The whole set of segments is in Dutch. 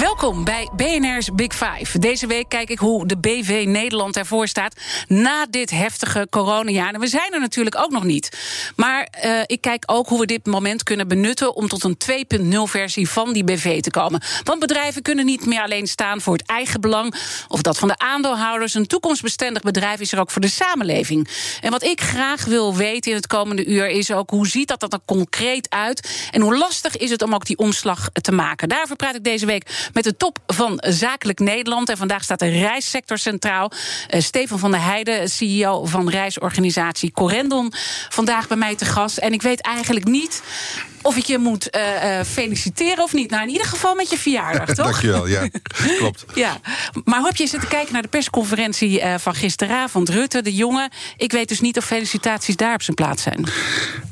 Welkom bij BNR's Big Five. Deze week kijk ik hoe de BV Nederland ervoor staat na dit heftige coronajaar. En we zijn er natuurlijk ook nog niet. Maar uh, ik kijk ook hoe we dit moment kunnen benutten om tot een 2.0 versie van die BV te komen. Want bedrijven kunnen niet meer alleen staan voor het eigen belang of dat van de aandeelhouders. Een toekomstbestendig bedrijf is er ook voor de samenleving. En wat ik graag wil weten in het komende uur is ook hoe ziet dat er concreet uit en hoe lastig is het om ook die omslag te maken. Daarvoor praat ik deze week met de top van Zakelijk Nederland. En vandaag staat de reissector centraal. Stefan van der Heijden, CEO van reisorganisatie Corendon, vandaag bij mij te gast. En ik weet eigenlijk niet of ik je moet uh, uh, feliciteren of niet. Nou, in ieder geval met je verjaardag, toch? Dankjewel, ja, klopt. ja. Maar hoe heb je zitten kijken naar de persconferentie uh, van gisteravond? Rutte, de jongen. Ik weet dus niet of felicitaties daar op zijn plaats zijn.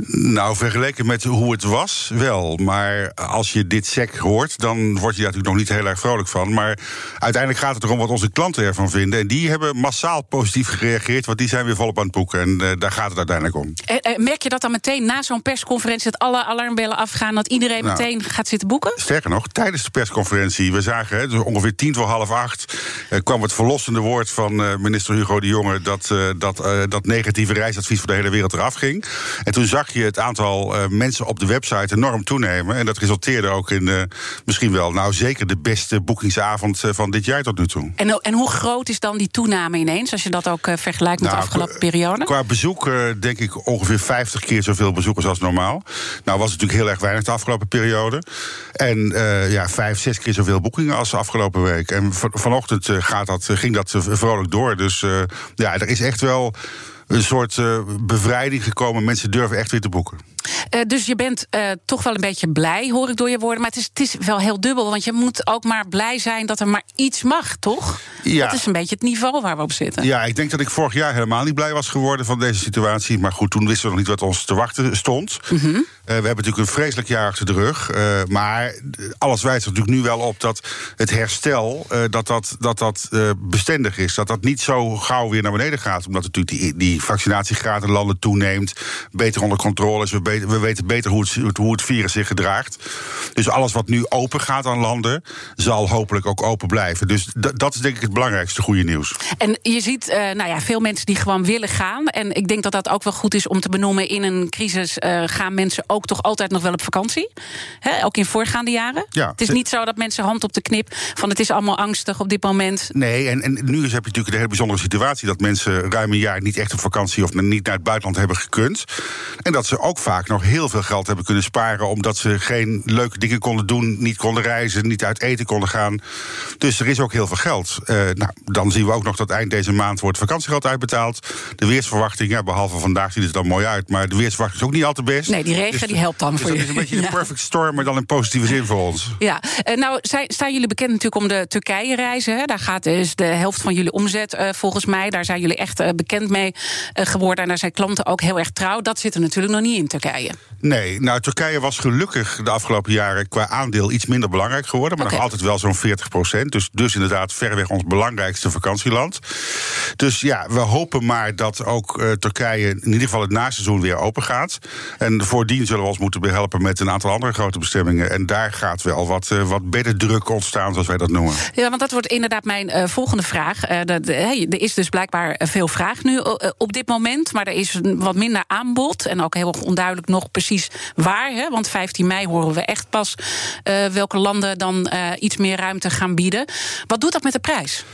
Nou, vergeleken met hoe het was, wel. Maar als je dit sec hoort, dan word je daar natuurlijk nog niet heel erg vrolijk van. Maar uiteindelijk gaat het erom wat onze klanten ervan vinden. En die hebben massaal positief gereageerd, want die zijn weer volop aan het boeken. En daar gaat het uiteindelijk om. merk je dat dan meteen na zo'n persconferentie dat alle alarmbellen afgaan, dat iedereen nou, meteen gaat zitten boeken? Sterker nog, tijdens de persconferentie, we zagen hè, dus ongeveer tien voor half acht, eh, kwam het verlossende woord van uh, minister Hugo de Jonge dat, uh, dat, dat negatieve reisadvies voor de hele wereld eraf ging. En toen zag je het aantal mensen op de website enorm toenemen. En dat resulteerde ook in misschien wel, nou zeker de beste boekingsavond van dit jaar tot nu toe. En, en hoe groot is dan die toename ineens, als je dat ook vergelijkt met nou, de afgelopen periode? Qua bezoek denk ik ongeveer 50 keer zoveel bezoekers als normaal. Nou was het natuurlijk heel erg weinig de afgelopen periode. En uh, ja, vijf, zes keer zoveel boekingen als de afgelopen week. En vanochtend uh, gaat dat, ging dat vrolijk door. Dus ja, er is echt wel een soort bevrijding gekomen. Mensen durven echt weer te boeken. Uh, dus je bent uh, toch wel een beetje blij, hoor ik door je woorden. Maar het is, het is wel heel dubbel, want je moet ook maar blij zijn dat er maar iets mag, toch? Ja. Dat is een beetje het niveau waar we op zitten. Ja, ik denk dat ik vorig jaar helemaal niet blij was geworden van deze situatie. Maar goed, toen wisten we nog niet wat ons te wachten stond. Mm -hmm. uh, we hebben natuurlijk een vreselijk jaar achter de rug. maar alles wijst er natuurlijk nu wel op dat het herstel dat dat, dat, dat bestendig is. Dat dat niet zo gauw weer naar beneden gaat. Omdat natuurlijk die, die vaccinatiegraad in landen toeneemt. Beter onder controle is. We we weten beter hoe het, hoe het virus zich gedraagt. Dus alles wat nu open gaat aan landen, zal hopelijk ook open blijven. Dus dat is denk ik het belangrijkste goede nieuws. En je ziet uh, nou ja, veel mensen die gewoon willen gaan. En ik denk dat dat ook wel goed is om te benoemen. In een crisis uh, gaan mensen ook toch altijd nog wel op vakantie. Ook in voorgaande jaren. Ja, het is niet zo dat mensen hand op de knip van het is allemaal angstig op dit moment. Nee, en, en nu heb je natuurlijk de hele bijzondere situatie dat mensen ruim een jaar niet echt op vakantie of niet naar het buitenland hebben gekund. En dat ze ook vaak nog heel veel geld hebben kunnen sparen. omdat ze geen leuke dingen konden doen, niet konden reizen, niet uit eten konden gaan. Dus er is ook heel veel geld. Uh, nou, dan zien we ook nog dat eind deze maand wordt vakantiegeld uitbetaald. De weersverwachting, ja, behalve vandaag ziet het er dan mooi uit. maar de weersverwachting is ook niet al te best. Nee, die regen dus, die helpt dan dus voor je. Het is een beetje een perfect storm, maar dan in positieve zin voor ons. Ja, uh, nou zijn, staan jullie bekend natuurlijk om de Turkije-reizen. Daar gaat dus de helft van jullie omzet uh, volgens mij. Daar zijn jullie echt bekend mee geworden. En daar zijn klanten ook heel erg trouw. Dat zit er natuurlijk nog niet in Turkije. Nee, nou, Turkije was gelukkig de afgelopen jaren qua aandeel iets minder belangrijk geworden. Maar okay. nog altijd wel zo'n 40 procent. Dus, dus inderdaad verreweg ons belangrijkste vakantieland. Dus ja, we hopen maar dat ook uh, Turkije in ieder geval het naseizoen weer open gaat. En voordien zullen we ons moeten behelpen met een aantal andere grote bestemmingen. En daar gaat wel wat, uh, wat beter druk ontstaan, zoals wij dat noemen. Ja, want dat wordt inderdaad mijn uh, volgende vraag. Hey, er is dus blijkbaar veel vraag nu op dit moment. Maar er is wat minder aanbod. En ook heel onduidelijk nog precies waar. Hè? Want 15 mei horen we echt pas uh, welke landen dan uh, iets meer ruimte gaan bieden. Wat doet dat met de prijs?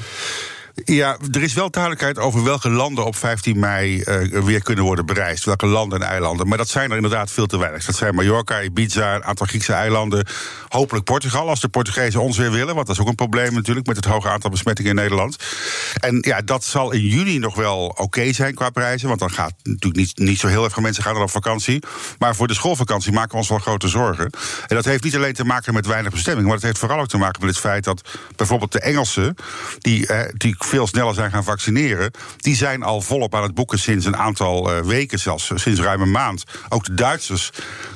Ja, er is wel duidelijkheid over welke landen op 15 mei uh, weer kunnen worden bereisd. Welke landen en eilanden. Maar dat zijn er inderdaad veel te weinig. Dat zijn Mallorca, Ibiza, een aantal Griekse eilanden. Hopelijk Portugal, als de Portugezen ons weer willen. Want dat is ook een probleem natuurlijk met het hoge aantal besmettingen in Nederland. En ja, dat zal in juni nog wel oké zijn qua prijzen. Want dan gaat natuurlijk niet, niet zo heel erg veel mensen gaan op vakantie. Maar voor de schoolvakantie maken we ons wel grote zorgen. En dat heeft niet alleen te maken met weinig bestemming. Maar het heeft vooral ook te maken met het feit dat bijvoorbeeld de Engelsen. die, eh, die veel sneller zijn gaan vaccineren. die zijn al volop aan het boeken sinds een aantal uh, weken, zelfs sinds ruim een maand. Ook de Duitsers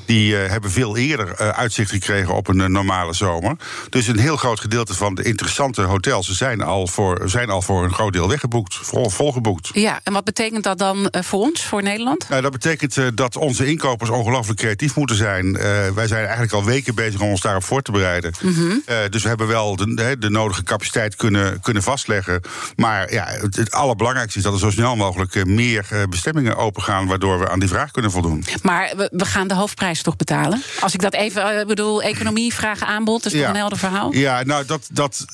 die uh, hebben veel eerder uitzicht gekregen op een normale zomer. Dus een heel groot gedeelte van de interessante hotels zijn al voor, zijn al voor een groot deel weggeboekt, vol, volgeboekt. Ja, en wat betekent dat dan voor ons, voor Nederland? Nou, dat betekent dat onze inkopers ongelooflijk creatief moeten zijn. wij zijn eigenlijk al weken bezig om ons daarop voor te bereiden. Mm -hmm. dus we hebben wel de, de nodige capaciteit kunnen, kunnen vastleggen. Maar ja, het, het, allerbelangrijkste is dat er zo snel mogelijk meer bestemmingen opengaan, waardoor we aan die vraag kunnen voldoen. Maar we, we gaan de hoofdprijs toch betalen? Als ik dat even uh, bedoel, economie, vraag, aanbod, dat is toch een helder verhaal? Ja, nou, dat, dat,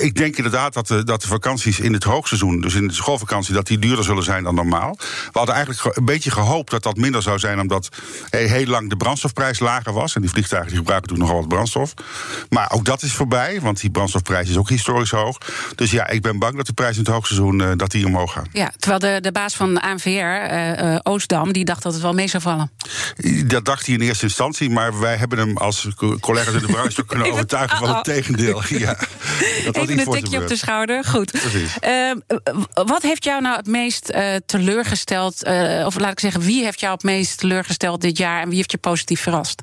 ik denk inderdaad dat de, dat de vakanties in het hoogseizoen, dus in de schoolvakantie, dat die duurder zullen zijn dan normaal. We hadden eigenlijk een beetje gehoopt dat dat minder zou zijn, omdat heel lang de brandstofprijs lager was. En die vliegtuigen die gebruiken toen nogal wat brandstof. Maar ook dat is voorbij, want die brandstofprijs is ook historisch hoog. Dus ja, ik ben bang dat de prijs in het hoogseizoen uh, dat die omhoog gaat. Ja, terwijl de, de baas van ANVR, uh, uh, Oostdam, die dacht dat het wel mee zou vallen. Dat dacht hij in eerste instantie, maar wij hebben hem als collega's in de branche kunnen overtuigen van het tegendeel. Ja, dat Even een tikje op de schouder. Goed. Uh, wat heeft jou nou het meest teleurgesteld? Of laat ik zeggen, wie heeft jou het meest teleurgesteld dit jaar en wie heeft je positief verrast?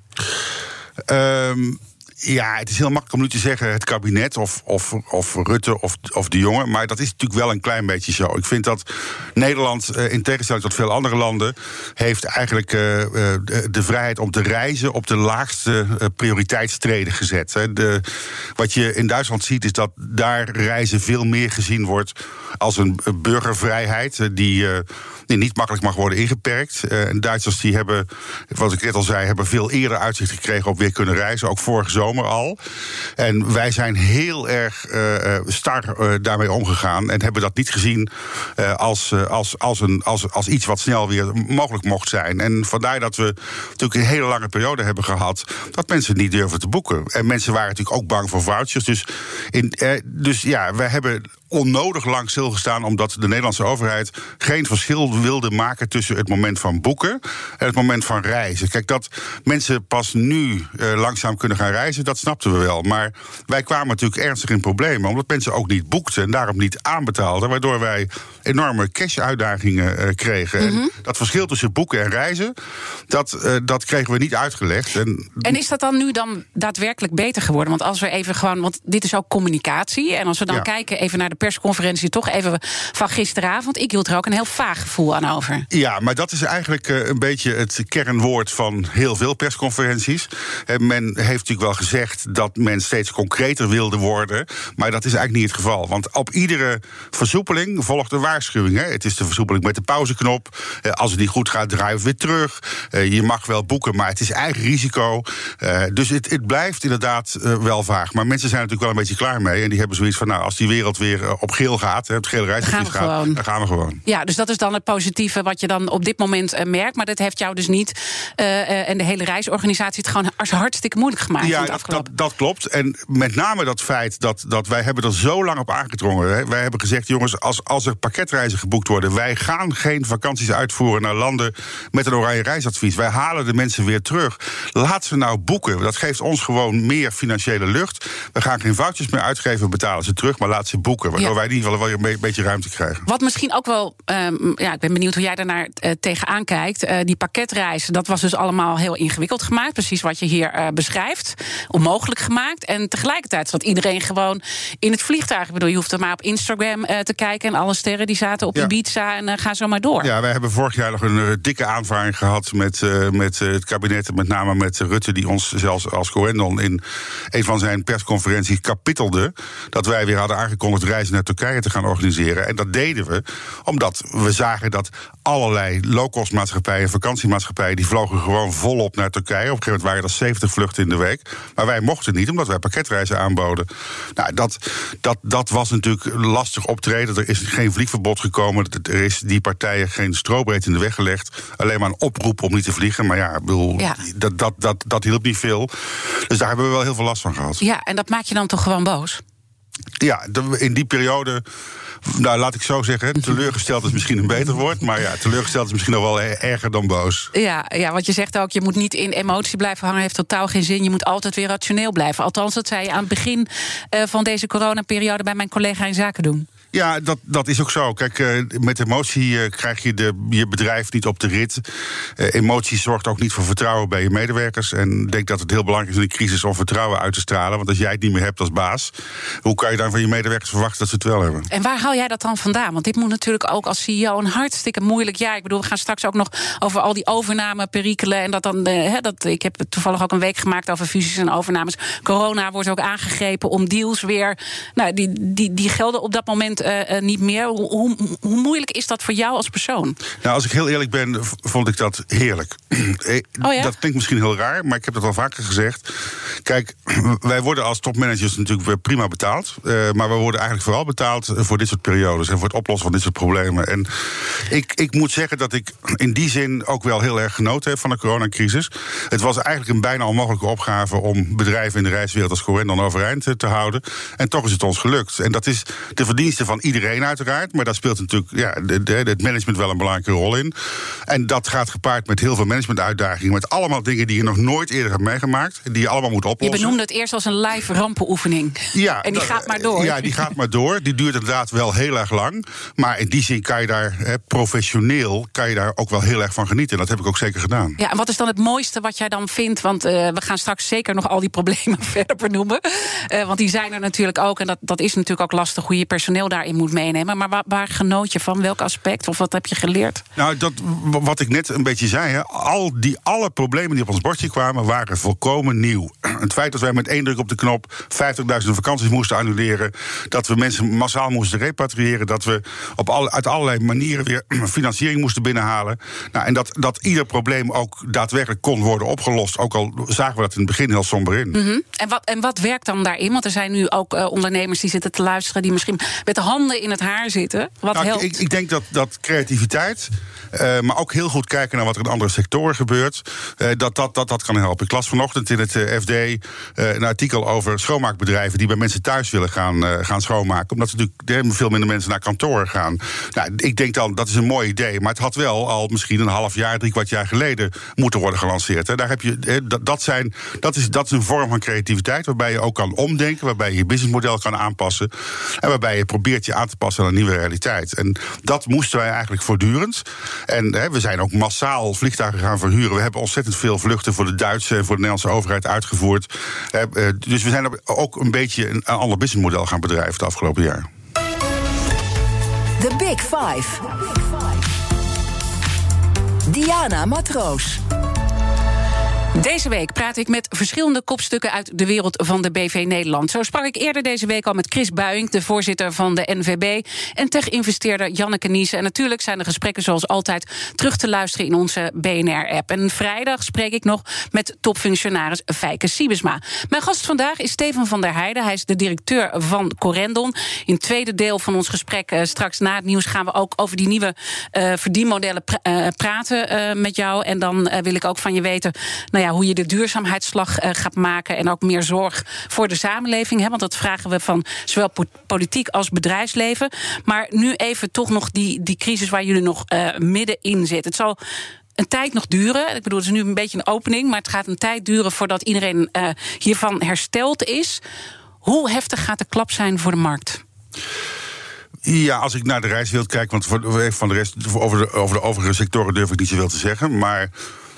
Um, ja, het is heel makkelijk om nu te zeggen het kabinet of, of, of Rutte of, of de jongen. Maar dat is natuurlijk wel een klein beetje zo. Ik vind dat Nederland, eh, in tegenstelling tot veel andere landen, heeft eigenlijk uh, de vrijheid om te reizen op de laagste prioriteitstreden gezet. De, wat je in Duitsland ziet, is dat daar reizen veel meer gezien wordt als een burgervrijheid die, die niet makkelijk mag worden ingeperkt. en Duitsers die hebben, wat ik net al zei, hebben veel eerder uitzicht gekregen op weer kunnen reizen. Ook vorige zomer al. En wij zijn heel erg uh, star uh, daarmee omgegaan. En hebben dat niet gezien als, als, als, een, als, als iets wat snel weer mogelijk mocht zijn. En vandaar dat we natuurlijk een hele lange periode hebben gehad. dat mensen niet durven te boeken. En mensen waren natuurlijk ook bang voor vouchers. Dus, in, dus ja, wij hebben onnodig lang stilgestaan omdat de Nederlandse overheid geen verschil wilde maken tussen het moment van boeken en het moment van reizen. Kijk, dat mensen pas nu langzaam kunnen gaan reizen, dat snapten we wel. Maar wij kwamen natuurlijk ernstig in problemen omdat mensen ook niet boekten en daarom niet aanbetaalden, waardoor wij enorme cash-uitdagingen uh, kregen. Mm -hmm. En dat verschil tussen boeken en reizen, dat, uh, dat kregen we niet uitgelegd. En, en is dat dan nu dan daadwerkelijk beter geworden? Want als we even gewoon, want dit is ook communicatie, en als we dan ja. kijken even naar de persconferentie toch even van gisteravond. Ik hield er ook een heel vaag gevoel aan over. Ja, maar dat is eigenlijk uh, een beetje het kernwoord van heel veel persconferenties. Uh, men heeft natuurlijk wel gezegd dat men steeds concreter wilde worden. Maar dat is eigenlijk niet het geval. Want op iedere versoepeling volgt een waarschuwing. Hè. Het is de versoepeling met de pauzeknop. Uh, als het niet goed gaat, draai weer terug. je mag wel boeken, maar het is eigen risico. dus het, het, blijft inderdaad wel vaag. Maar mensen zijn natuurlijk wel een beetje klaar mee. En die hebben zoiets van, nou, als die wereld weer op geel gaat, het gele reisadvies gaat, gewoon. dan gaan we gewoon. Ja, dus dat is dan het positieve wat je dan op dit moment merkt. Maar dat heeft jou dus niet uh, en de hele reisorganisatie het gewoon hartstikke moeilijk gemaakt. Ja, dat, dat, dat, klopt. En met name dat feit dat, dat wij hebben er zo lang op aangedrongen. Hè. Wij hebben gezegd, jongens, als, als er pakketreizen geboekt worden, wij gaan geen vakanties uitvoeren naar landen met een oranje reisadvies. Wij halen de mensen weer terug. Laat ze nou boeken. Dat geeft ons gewoon meer financiële lucht. We gaan geen vouchers meer uitgeven, betalen ze terug, maar laat ze boeken. Waardoor ja. wij in ieder geval wel een beetje ruimte krijgen. Wat misschien ook wel, um, ja, ik ben benieuwd hoe jij daarnaar uh, tegenaan kijkt. Uh, die pakketreizen, dat was dus allemaal heel ingewikkeld gemaakt. Precies wat je hier uh, beschrijft. Onmogelijk gemaakt. En tegelijkertijd zat iedereen gewoon in het vliegtuig. Ik bedoel, je hoeft er maar op Instagram te kijken. En alle sterren die zaten op ja. Ibiza en ga zo maar door. Ja, wij hebben vorig jaar nog een dikke aanvaring gehad met, met het kabinet. Met name met Rutte, die ons zelfs als Coendon in een van zijn persconferenties kapitelde. Dat wij weer hadden aangekondigd reizen reizen naar Turkije te gaan organiseren. En dat deden we omdat we zagen dat allerlei low-cost maatschappijen, vakantiemaatschappijen, die vlogen gewoon volop naar Turkije. Op een gegeven moment waren er 70 vluchten in de week. Maar wij mochten niet, omdat wij pakketreizen aanboden. Nou, dat, dat, dat was natuurlijk lastig optreden. Er is geen vliegverbod gekomen. Er is die partijen geen strobreed in de weg gelegd. Alleen maar een oproep om niet te vliegen. Maar ja, bedoel, Dat, dat, dat, dat hielp niet veel. Dus daar hebben we wel heel veel last van gehad. Ja, en dat maakt je dan toch gewoon boos? Ja, in die periode nou, laat ik zo zeggen, teleurgesteld is misschien een beter woord. Maar ja, teleurgesteld is misschien nog wel erger dan boos. Ja, ja, want je zegt ook, je moet niet in emotie blijven hangen. Heeft totaal geen zin. Je moet altijd weer rationeel blijven. Althans, dat zei je aan het begin uh, van deze coronaperiode... bij mijn collega in Zaken doen. Ja, dat, dat is ook zo. Kijk, uh, met emotie uh, krijg je de, je bedrijf niet op de rit. Uh, emotie zorgt ook niet voor vertrouwen bij je medewerkers. En ik denk dat het heel belangrijk is in een crisis om vertrouwen uit te stralen. Want als jij het niet meer hebt als baas, hoe kan je dan van je medewerkers verwachten dat ze het wel hebben? En waar haal jij dat dan vandaan? Want dit moet natuurlijk ook als CEO een hartstikke moeilijk jaar. Ik bedoel, we gaan straks ook nog over al die overnameperikelen. En dat dan, dat, ik heb toevallig ook een week gemaakt over fusies en overnames. Corona wordt ook aangegrepen om deals weer. Nou, die, die, die gelden op dat moment uh, niet meer. Hoe, hoe, hoe, moeilijk is dat voor jou als persoon? Nou, als ik heel eerlijk ben, vond ik dat heerlijk. Eh, oh ja? Dat klinkt misschien heel raar, maar ik heb het al vaker gezegd. Kijk, wij worden als topmanagers natuurlijk prima betaald. Uh, maar we worden eigenlijk vooral betaald voor dit soort periodes en voor het oplossen van dit soort problemen. En ik, ik moet zeggen dat ik in die zin ook wel heel erg genoten heb van de coronacrisis. Het was eigenlijk een bijna onmogelijke opgave om bedrijven in de reiswereld als Corendon overeind te houden. En toch is het ons gelukt. En dat is de verdienste van iedereen uiteraard. Maar daar speelt natuurlijk ja, de, de, het management wel een belangrijke rol in. En dat gaat gepaard met heel veel managementuitdagingen. Met allemaal dingen die je nog nooit eerder hebt meegemaakt. Die je allemaal moet oplossen. Je benoemde het eerst als een live rampenoefening. Ja, en die gaat maar door. Ja, die gaat maar door. Die duurt inderdaad wel heel erg lang. Maar in die zin kan je daar professioneel kan je daar ook wel heel erg van genieten. En dat heb ik ook zeker gedaan. Ja, en wat is dan het mooiste wat jij dan vindt? Want uh, we gaan straks zeker nog al die problemen verder benoemen. Uh, want die zijn er natuurlijk ook. En dat, dat is natuurlijk ook lastig hoe je personeel daarin moet meenemen. Maar waar, waar genoot je van? Welk aspect? Of wat heb je geleerd? Nou, dat, wat ik net een beetje zei. Hè, al die, alle problemen die op ons bordje kwamen, waren volkomen nieuw. Het feit dat wij met één druk op de knop 50.000 vakanties moesten annuleren. Dat we mensen massaal moesten repatriëren. Dat we op al, uit allerlei manieren weer financiering moesten binnenhalen. Nou, en dat, dat ieder probleem ook daadwerkelijk kon worden opgelost. Ook al zagen we dat in het begin heel somber in. Mm -hmm. en, wat, en wat werkt dan daarin? Want er zijn nu ook uh, ondernemers die zitten te luisteren, die misschien met de handen in het haar zitten. Wat nou, helpt? Ik, ik, denk dat, dat creativiteit, uh, maar ook heel goed kijken naar wat er in andere sectoren gebeurt, uh, dat, dat, dat dat kan helpen. Ik las vanochtend in het FD een artikel over schoonmaakbedrijven die bij mensen thuis willen gaan, gaan schoonmaken. Omdat er natuurlijk veel minder mensen naar kantoor gaan. Nou, ik denk dan, dat is een mooi idee. Maar het had wel al misschien een half jaar, drie kwart jaar geleden moeten worden gelanceerd. Hè. Daar heb je, dat, zijn, dat, is, dat is een vorm van creativiteit waarbij je ook kan omdenken, waarbij je je businessmodel kan aanpassen. En waarbij je probeert je aan te passen aan een nieuwe realiteit. En dat moesten wij eigenlijk voortdurend. En hè, we zijn ook massaal vliegtuigen gaan verhuren. We hebben ontzettend veel vluchten voor de Duitse en voor de Nederlandse overheid uitgevoerd. Eh, dus we zijn ook een beetje een ander businessmodel gaan bedrijven het afgelopen jaar. The Big Five. Diana Matroos. Deze week praat ik met verschillende kopstukken uit de wereld van de BV Nederland. Zo sprak ik eerder deze week al met Chris Buing, de voorzitter van de NVB, en tech-investeerder Janneke Niesen. En natuurlijk zijn de gesprekken zoals altijd terug te luisteren in onze BNR-app. En vrijdag spreek ik nog met topfunctionaris Fijke Siebesma. Mijn gast vandaag is Steven van der Heijden. Hij is de directeur van Corendon. In het tweede deel van ons gesprek, uh, straks na het nieuws, gaan we ook over die nieuwe uh, verdienmodellen uh, praten met jou. En dan wil ik ook van je weten. Nou hoe je de duurzaamheidsslag uh, gaat maken. En ook meer zorg voor de samenleving. Hè, want dat vragen we van zowel politiek als bedrijfsleven. Maar nu even toch nog die, die crisis waar jullie nog uh, middenin zitten. Het zal een tijd nog duren. Ik bedoel, het is nu een beetje een opening. Maar het gaat een tijd duren voordat iedereen uh, hiervan hersteld is. Hoe heftig gaat de klap zijn voor de markt? Ja, als ik naar de reiswereld kijk, want van de rest over de, over de overige sectoren durf ik niet zoveel te zeggen. Maar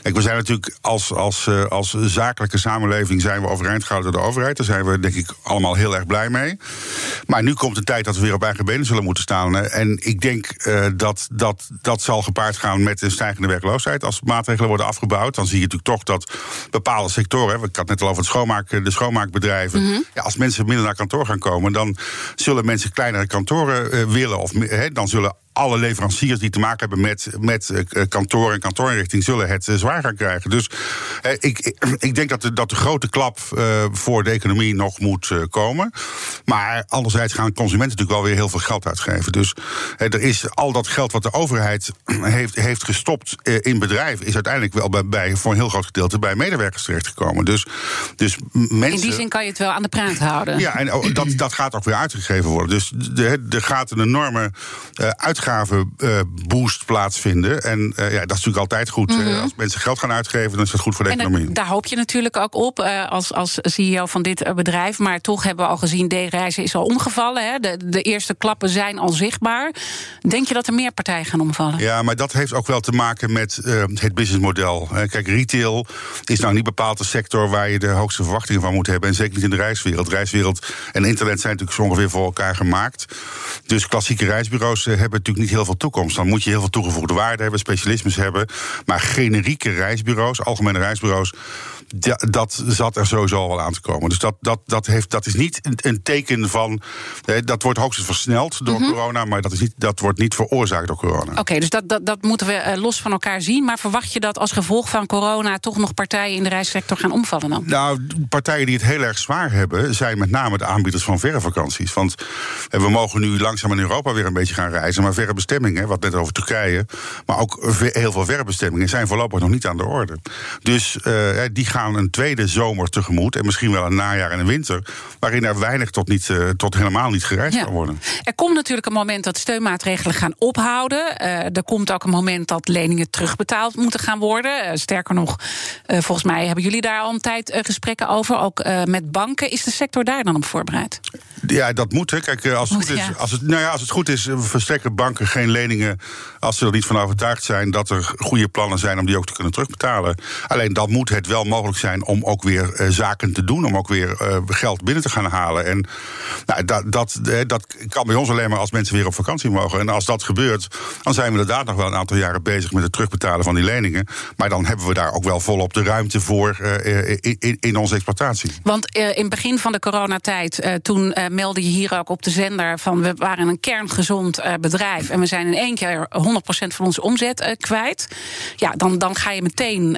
Kijk, we zijn natuurlijk als, als, uh, als zakelijke samenleving zijn we overeind gehouden door de overheid. Daar zijn we denk ik allemaal heel erg blij mee. Maar nu komt de tijd dat we weer op eigen benen zullen moeten staan. En ik denk uh, dat, dat dat zal gepaard gaan met een stijgende werkloosheid. Als maatregelen worden afgebouwd, dan zie je natuurlijk toch dat bepaalde sectoren. Ik had net al over het schoonmaak, de schoonmaakbedrijven. Mm -hmm. ja, als mensen minder naar kantoor gaan komen, dan zullen mensen kleinere kantoren willen. Of he, dan zullen alle leveranciers die te maken hebben met, met uh, kantoor en kantoorinrichting zullen het uh, zwaar gaan krijgen. Dus uh, ik, ik denk dat de, dat de grote klap voor de economie nog moet komen. Maar anderzijds gaan consumenten natuurlijk wel weer heel veel geld uitgeven. Dus er is al dat geld wat de overheid heeft, heeft gestopt in bedrijven, is uiteindelijk wel bij, bij, voor een heel groot gedeelte bij medewerkers terechtgekomen. Dus, dus mensen, in die zin kan je het wel aan de praat houden. Ja, en dat, dat gaat ook weer uitgegeven worden. Dus er gaat een enorme uitgave uitgavenboost uh, plaatsvinden. En uh, ja, dat is natuurlijk altijd goed. Mm -hmm. als mensen geld gaan uitgeven, dan is dat goed voor de en economie. daar hoop je natuurlijk ook op als, als CEO van dit bedrijf. Maar toch hebben we al gezien, D-reizen is al omgevallen. Hè? De, de eerste klappen zijn al zichtbaar. Denk je dat er meer partijen gaan omvallen? Ja, maar dat heeft ook wel te maken met het businessmodel. kijk, retail is nou niet bepaald de sector waar je de hoogste verwachtingen van moet hebben. En zeker niet in de reiswereld. Reiswereld en internet zijn natuurlijk zo ongeveer voor elkaar gemaakt. Dus klassieke reisbureaus hebben natuurlijk niet heel veel toekomst. Dan moet je heel veel toegevoegde waarde hebben, specialismes hebben. Maar generieke reisbureaus, algemene reisbureaus, dat zat er sowieso al wel aan te komen. Dus dat, dat, dat, heeft, dat is niet een, een teken van. dat wordt hoogstens versneld door mm -hmm. corona, maar dat, is niet, dat wordt niet veroorzaakt door corona. Oké, okay, dus dat, dat, dat moeten we uh, los van elkaar zien. Maar verwacht je dat als gevolg van corona toch nog partijen in de reissector gaan omvallen dan? Nou, partijen die het heel erg zwaar hebben, zijn met name de aanbieders van verre vakanties. Want uh, we mogen nu langzaam in Europa weer een beetje gaan reizen. Maar verre bestemmingen, wat net over Turkije, maar ook heel veel verre bestemmingen, zijn voorlopig nog niet aan de orde. Dus uh, die gaan een tweede zomer tegemoet. En misschien wel een najaar en een winter. Waarin er weinig tot, niet, uh, tot helemaal niet gereisd ja. kan worden. Er komt natuurlijk een moment dat steunmaatregelen gaan ophouden. Uh, er komt ook een moment dat leningen terugbetaald moeten gaan worden. Sterker nog, volgens mij hebben jullie daar al een tijd gesprekken over. Ook met banken. Is de sector daar dan op voorbereid? Ja, dat moet. Hè. Kijk, als het, goed is, als, het, nou ja, als het goed is, verstrekken banken geen leningen. als ze er niet van overtuigd zijn dat er goede plannen zijn om die ook te kunnen terugbetalen. Alleen dan moet het wel mogelijk zijn om ook weer uh, zaken te doen. Om ook weer uh, geld binnen te gaan halen. En nou, dat, dat, dat kan bij ons alleen maar als mensen weer op vakantie mogen. En als dat gebeurt, dan zijn we inderdaad nog wel een aantal jaren bezig met het terugbetalen van die leningen. Maar dan hebben we daar ook wel volop de ruimte voor uh, in, in, onze exploitatie. Want in het begin van de coronatijd, toen meldde je hier ook op de zender van we waren een kerngezond bedrijf. En we zijn in één keer 100% van onze omzet kwijt. Ja, dan, dan ga je meteen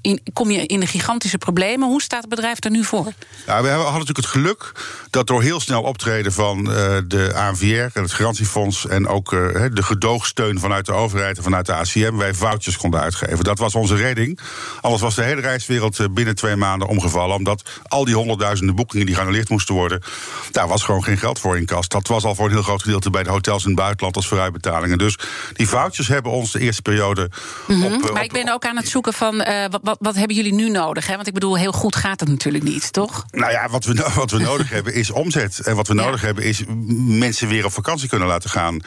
in, kom je in de gigantische problemen. Hoe staat het bedrijf er nu voor? Ja, we hadden natuurlijk het geluk dat door heel snel optreden van de ANVR en het garantiefonds en ook de gedoogsteun vanuit de overheid en vanuit de ACM wij vouchers konden uitgeven. Dat was onze redding. Anders was de hele reiswereld binnen twee maanden omgevallen, omdat al die honderdduizenden boekingen die geannuleerd moesten worden, daar was gewoon geen geld voor in kast. Dat was al voor een heel groot gedeelte bij de hotels in het buitenland als vooruitbetalingen. Dus die vouchers hebben ons de eerste periode. Mm -hmm. op, maar ik ben ook aan het zoeken van wat, wat, wat hebben jullie nu nodig? Hè? Want ik bedoel, heel goed gaat het natuurlijk niet, toch? Nou ja, wat we, wat we nodig hebben is omzet. En wat we ja. nodig hebben is mensen weer op vakantie kunnen laten gaan.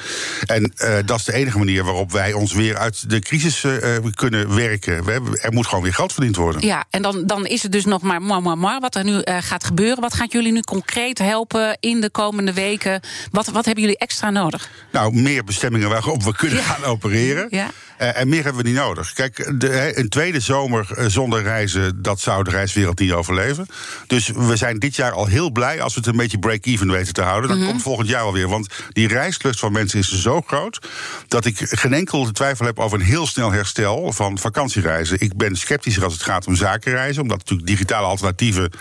En uh, dat is de enige manier waarop wij ons weer uit de crisis uh, kunnen werken. We hebben, er moet gewoon weer geld verdiend worden. Ja, en dan, dan is het dus nog maar maar, maar, maar wat er nu gaat gebeuren. Wat gaat jullie nu concreet helpen in de komende weken? Wat, wat hebben jullie extra nodig? Nou, meer bestemmingen waarop we kunnen ja. gaan opereren. Ja. Uh, en meer hebben we niet nodig. Kijk, de, een tweede zomer zonder reizen, dat zou de reiswereld niet overleven. Dus we zijn dit jaar al heel blij als we het een beetje break-even weten te houden. Dat mm -hmm. komt volgend jaar alweer. Want die reislust van mensen is zo groot dat ik geen enkel twijfel heb over een heel snel herstel van vakantiereizen. Ik ben sceptischer als het gaat om zakenreizen, omdat natuurlijk digitale alternatieven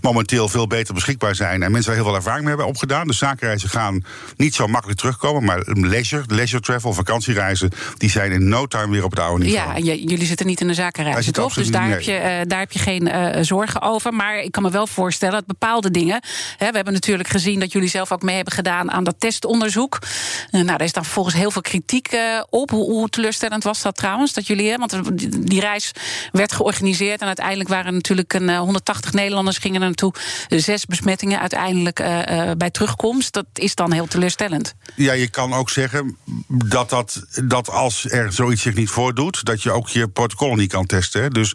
momenteel veel beter beschikbaar zijn en mensen heel veel ervaring mee hebben opgedaan. Dus zakenreizen gaan niet zo makkelijk terugkomen, maar leisure, leisure travel, vakantiereizen, die zijn in no time weer op het oude niveau. Ja, en jullie zitten niet in de zakenreizen, toch? Dus daar, heb je, uh, daar heb je geen uh, zorgen over. Maar ik kan me wel voorstellen dat bepaalde dingen. Hè, we hebben natuurlijk gezien dat jullie zelf ook mee hebben gedaan aan dat testonderzoek. Uh, nou, daar is dan volgens heel veel kritiek op. Hoe, hoe, teleurstellend was dat trouwens? Dat jullie, hè, want die reis werd georganiseerd en uiteindelijk waren natuurlijk een 180 Nederlanders gingen er naartoe. Zes besmettingen uiteindelijk bij terugkomst. Dat is dan heel teleurstellend. Ja, je kan ook zeggen dat, dat, dat als er zoiets zich niet voordoet, dat je ook je protocollen niet kan testen. Hè. Dus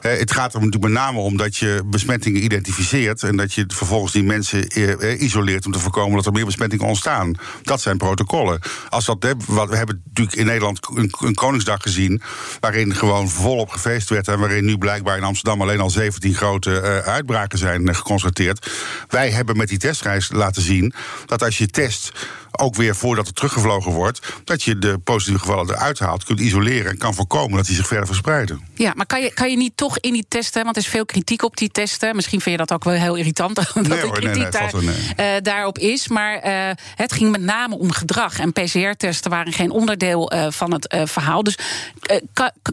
eh, het gaat er natuurlijk met name om dat je besmettingen identificeert en dat je vervolgens die mensen eh, isoleert om te voorkomen dat er meer besmettingen ontstaan. Dat zijn protocollen. Als dat, we hebben natuurlijk in Nederland een, Koningsdag gezien, waarin gewoon volop gefeest werd en waarin nu blijkbaar in Amsterdam alleen al 17 grote uitbraken zijn geconstateerd. Wij hebben met die testreis laten zien dat als je test ook weer voordat er teruggevlogen wordt, dat je de positieve gevallen eruit haalt, kunt isoleren en kan voorkomen dat die zich verder verspreiden. Ja, maar kan je, kan je niet toch in die testen, want er is veel kritiek op die testen. Misschien vind je dat ook wel heel irritant dat nee, de kritiek nee, daar, nee. uh, daarop is. Maar uh, het ging met name om gedrag. En PCR-testen waren geen onderdeel uh, van het verhaal. Dus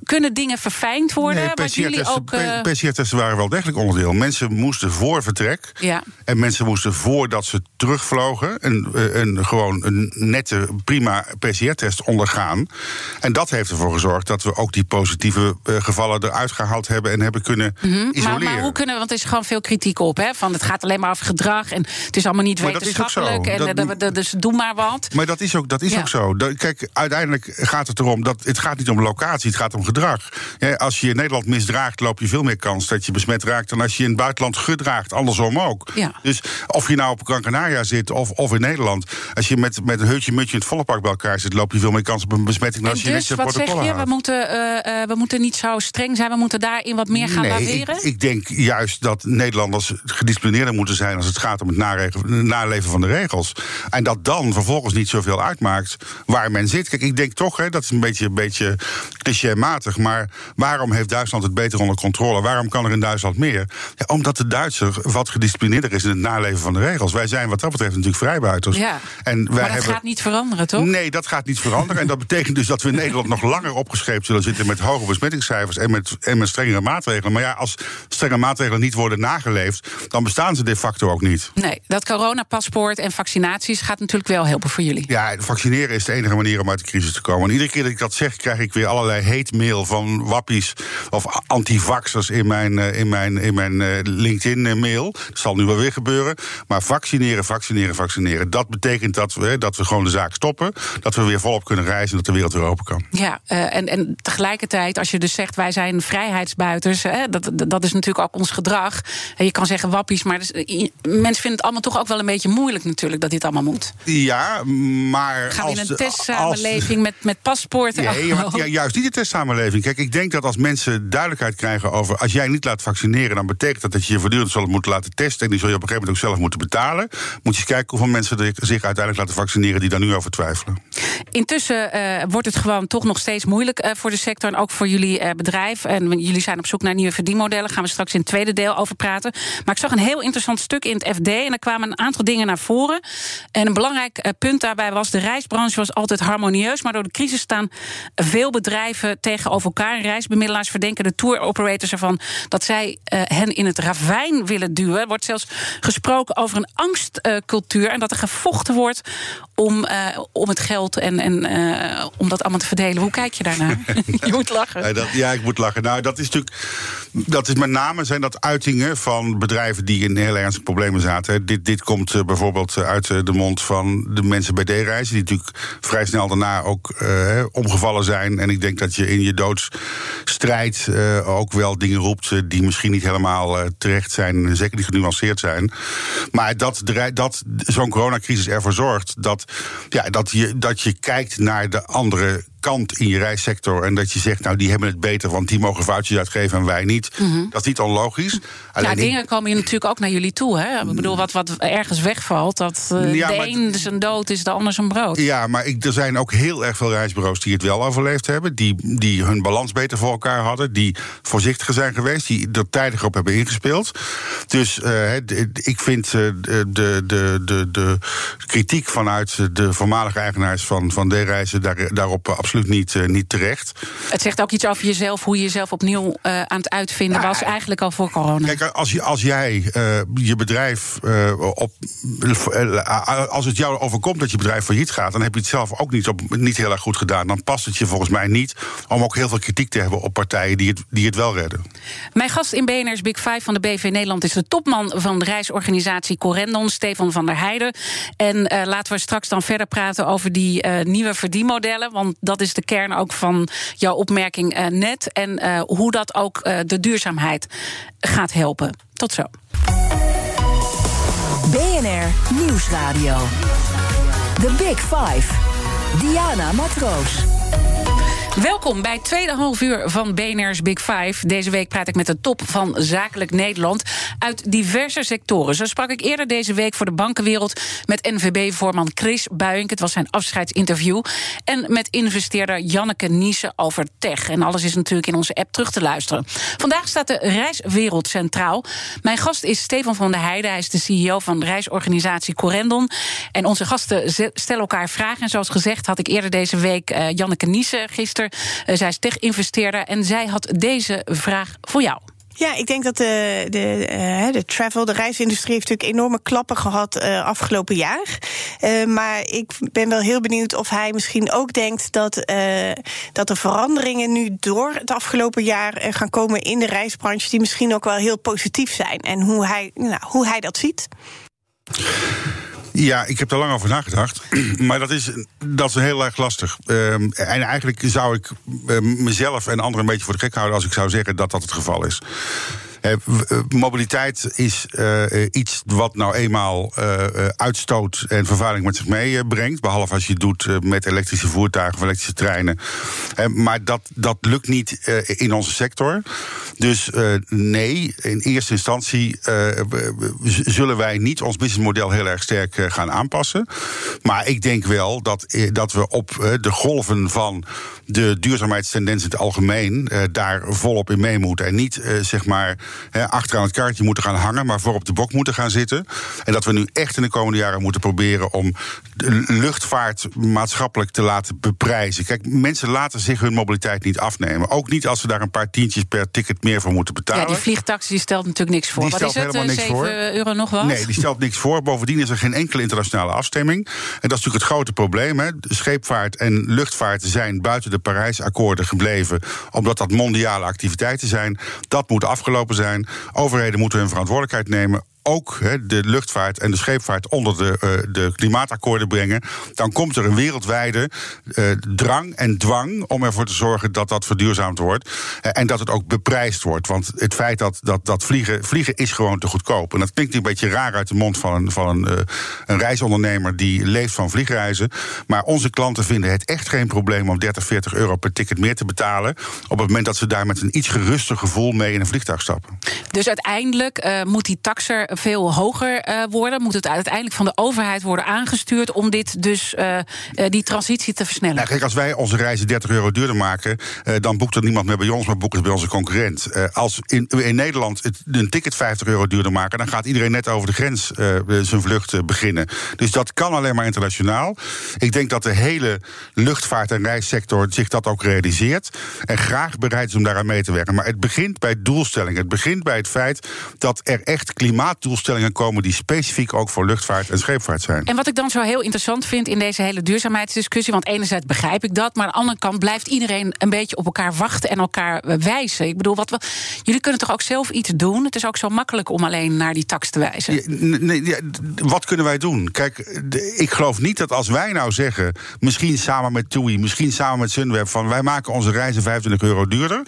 kunnen dingen verfijnd worden? Nee, PCR-testen waren wel degelijk onderdeel. Mensen moesten voor vertrek. Ja. En mensen moesten voordat ze terugvlogen. een, een gewoon een nette, prima PCR-test ondergaan. En dat heeft ervoor gezorgd dat we ook die positieve uh, gevallen eruit gehaald hebben en hebben kunnen mm -hmm. isoleren. Maar, maar, hoe kunnen we, want er is gewoon veel kritiek op, hè? Van het gaat alleen maar over gedrag en het is allemaal niet maar wetenschappelijk. En dat, dat, dus doe maar wat. Maar dat is ook, dat is ja. ook zo. Kijk, uiteindelijk gaat het erom dat het gaat niet om locatie, het gaat om gedrag. Ja, als je in Nederland misdraagt, loop je veel meer kans dat je besmet raakt dan als je in het buitenland gedraagt. Andersom ook. Ja. Dus of je nou op Gran Canaria zit of, of in Nederland, als je met, met een heutje mutje in het volle park bij elkaar zit, loop je veel meer kans op een besmetting dan als je dus, wat zeg je? We moeten, uh, uh, we moeten niet zo streng zijn, we moeten daarin wat meer gaan nee, laveren? Ik, ik, denk juist dat Nederlanders gedisciplineerder moeten zijn als het gaat om het naleven van de regels. En dat dan vervolgens niet zoveel uitmaakt waar men zit. Kijk, ik denk toch, hè, dat is een beetje, een beetje clichématig, maar waarom heeft Duitsland het beter onder controle? Waarom kan er in Duitsland meer? Ja, omdat de Duitser wat gedisciplineerder is in het naleven van de regels. Wij zijn wat dat betreft natuurlijk vrijbuiters. Ja. En wij maar dat hebben... gaat niet veranderen, toch? Nee, dat gaat niet veranderen. en dat betekent dus dat we in Nederland nog langer opgescheept zullen zitten met hoge besmettingscijfers en met, en met strengere maatregelen. Maar ja, als strenge maatregelen niet worden nageleefd, dan bestaan ze de facto ook niet. Nee, dat coronapaspoort en vaccinaties gaat natuurlijk wel helpen voor jullie. Ja, vaccineren is de enige manier om uit de crisis te komen. En iedere keer dat ik dat zeg, krijg ik weer allerlei hate mail van wappies of antivaxers in mijn, in mijn, in mijn LinkedIn-mail. Dat zal nu wel weer gebeuren. Maar vaccineren, vaccineren, vaccineren. Dat betekent dat we, dat we gewoon de zaak stoppen. Dat we weer volop kunnen reizen en dat de wereld weer open kan. Ja, uh, en, en tegelijkertijd, als je dus zegt wij zijn vrijheidsbuiters, hè, dat, dat is natuurlijk ook ons gedrag. Je kan zeggen wappies, maar dus, mensen vinden het allemaal toch ook wel een beetje moeilijk natuurlijk dat dit allemaal moet. Ja, maar. Gaan we als, in een testsamenleving met, met paspoorten? Ja, ja, ja, juist niet de testsamenleving. Kijk, ik denk dat als mensen duidelijkheid krijgen over. als jij niet laat vaccineren, dan betekent dat dat je je voortdurend zal moeten laten testen. En die zul je op een gegeven moment ook zelf moeten betalen. Moet je eens kijken hoeveel mensen zich uiteindelijk laten vaccineren die daar nu over twijfelen. Intussen uh, wordt het gewoon toch nog steeds moeilijk uh, voor de sector en ook voor jullie uh, bedrijf. En jullie zijn op zoek naar nieuwe verdienmodellen. Gaan we straks in het tweede deel over praten. Maar ik zag een heel interessant stuk in het FD en er kwamen een aantal dingen naar voren. En een belangrijk punt daarbij was: de reisbranche was altijd harmonieus, maar door de crisis staan veel bedrijven tegenover elkaar. Reisbemiddelaars verdenken de tour operators ervan dat zij hen in het ravijn willen duwen. Er wordt zelfs gesproken over een angstcultuur en dat er gevochten wordt om, uh, om het geld en, en uh, om dat allemaal te verdelen. Hoe kijk je daarnaar? je moet lachen. Ja, dat, ja, ik moet lachen. Nou, dat is natuurlijk. Dat is met name zijn dat uitingen van bedrijven die in heel ernstige problemen zaten. Dit, dit komt uh, bijvoorbeeld uit de mond van de mensen bij D-reizen, die natuurlijk vrij snel daarna ook omgevallen zijn. En ik denk dat je in je doodsstrijd ook wel dingen roept die misschien niet helemaal terecht zijn, zeker niet genuanceerd zijn. Maar dat, dat zo'n coronacrisis ervoor zorgt dat ja, dat, je, dat je kijkt naar de andere kant in je reissector. En dat je zegt, nou, die hebben het beter, want die mogen foutjes uitgeven en wij niet. Mm -hmm. Dat is niet onlogisch. Alleen ja, dingen komen je natuurlijk ook naar jullie toe. Hè? Ik bedoel, wat, wat ergens wegvalt, dat uh, ja, de een zijn dood is, de ander zijn brood. Ja, maar ik, er zijn ook heel erg veel reisbureaus die het wel overleefd hebben. Die, die hun balans beter voor elkaar hadden. Die voorzichtiger zijn geweest. Die er tijdig op hebben ingespeeld. Dus uh, ik vind uh, de, de, de, de kritiek vanuit de voormalige eigenaars van, van D-reizen daar, daarop absoluut niet, uh, niet terecht. Het zegt ook iets over jezelf, hoe je jezelf opnieuw uh, aan het uitvinden was, eigenlijk al voor corona. Kijk, als, je, als jij uh, je bedrijf op. als het jou overkomt dat je bedrijf failliet gaat, dan heb je het zelf ook niet, op, niet heel erg goed gedaan. Dan past het je volgens mij niet om ook heel veel kritiek te hebben op partijen die het, die het wel redden. Mijn gast in BNR's Big Five van de BV Nederland is de topman van de reisorganisatie Corendon, Stefan van der Heijden. En laten we straks dan verder praten over die nieuwe verdienmodellen. Want dat dat is de kern ook van jouw opmerking net. En hoe dat ook de duurzaamheid gaat helpen. Tot zo. BNR Nieuwsradio. The Big Five. Diana Matroos. Welkom bij tweede half uur van BNR's Big Five. Deze week praat ik met de top van Zakelijk Nederland uit diverse sectoren. Zo sprak ik eerder deze week voor de bankenwereld met NVB-voorman Chris Buink. Het was zijn afscheidsinterview. En met investeerder Janneke Niese over tech. En alles is natuurlijk in onze app terug te luisteren. Vandaag staat de reiswereld centraal. Mijn gast is Stefan van der Heijden. Hij is de CEO van reisorganisatie Corendon. En onze gasten stellen elkaar vragen. En zoals gezegd had ik eerder deze week uh, Janneke Niese gisteren uh, zij is tech-investeerder en zij had deze vraag voor jou. Ja, ik denk dat de, de, de travel, de reisindustrie heeft natuurlijk enorme klappen gehad uh, afgelopen jaar. Maar ik ben wel heel benieuwd of hij misschien ook denkt dat, dat er veranderingen nu door het afgelopen jaar gaan komen in de reisbranche, die misschien ook wel heel positief zijn. En hoe hij, nou, hoe hij dat ziet. Ja, ik heb er lang over nagedacht. Maar dat is, dat is heel erg lastig. Um, en eigenlijk zou ik uh, mezelf en anderen een beetje voor de gek houden als ik zou zeggen dat dat het geval is. Eh, mobiliteit is uh, iets wat nou eenmaal uitstoot en vervuiling met zich meebrengt. behalve als je het doet met elektrische voertuigen of elektrische treinen. maar dat, dat lukt niet in onze sector. Dus nee, in eerste instantie zullen wij niet ons businessmodel heel erg sterk gaan aanpassen. Maar ik denk wel dat, dat we op de golven van de duurzaamheidstendens in het algemeen daar volop in mee moeten. En niet zeg maar achteraan het kaartje moeten gaan hangen, maar voor op de bok moeten gaan zitten. En dat we nu echt in de komende jaren moeten proberen om de luchtvaart maatschappelijk te laten beprijzen. Kijk, mensen laten zich hun mobiliteit niet afnemen. Ook niet als ze daar een paar tientjes per ticket meer voor moeten betalen. Ja, die vliegtaxi stelt natuurlijk niks voor. Die wat stelt is het? helemaal niks 7 voor. euro nog wat? Nee, die stelt niks voor. Bovendien is er geen enkele internationale afstemming. En dat is natuurlijk het grote probleem. Hè. Scheepvaart en luchtvaart zijn buiten de Parijsakkoorden gebleven, omdat dat mondiale activiteiten zijn. Dat moet afgelopen zijn. Overheden moeten hun verantwoordelijkheid nemen ook de luchtvaart en de scheepvaart onder de, uh, de klimaatakkoorden brengen, dan komt er een wereldwijde uh, drang en dwang om ervoor te zorgen dat dat verduurzaamd wordt. Uh, en dat het ook beprijsd wordt. Want het feit dat, dat, dat vliegen, vliegen is gewoon te goedkoop. En dat klinkt een beetje raar uit de mond van een, van een, een reisondernemer die leeft van vliegreizen. Maar onze klanten vinden het echt geen probleem om 30, 40 euro per ticket meer te betalen. Op het moment dat ze daar met een iets geruster gevoel mee in een vliegtuig stappen. Dus uiteindelijk moet die taxer veel hoger uh, worden? Moet het uiteindelijk van de overheid worden aangestuurd om dit dus uh, die transitie te versnellen? Nou, kijk, als wij onze reizen 30 euro duurder maken, dan boekt er niemand meer bij ons, maar boekt het bij onze concurrent. als in, in Nederland het, een ticket 50 euro duurder maken, dan gaat iedereen net over de grens zijn vlucht beginnen. Dus dat kan alleen maar internationaal. Ik denk dat de hele luchtvaart- en reissector zich dat ook realiseert en graag bereid is om daaraan mee te werken. Maar het begint bij doelstellingen. Het begint bij het feit dat er echt klimaatdoelstellingen komen die specifiek ook voor luchtvaart en scheepvaart zijn. En wat ik dan zo heel interessant vind in deze hele duurzaamheidsdiscussie, want enerzijds begrijp ik dat, maar aan de andere kant blijft iedereen een beetje op elkaar wachten en elkaar wijzen. Ik bedoel, wat we, jullie kunnen toch ook zelf iets doen? Het is ook zo makkelijk om alleen naar die tax te wijzen. Ja, nee, ja, wat kunnen wij doen? Kijk, ik geloof niet dat als wij nou zeggen, misschien samen met TUI, misschien samen met Sunweb, van wij maken onze reizen 25 euro duurder.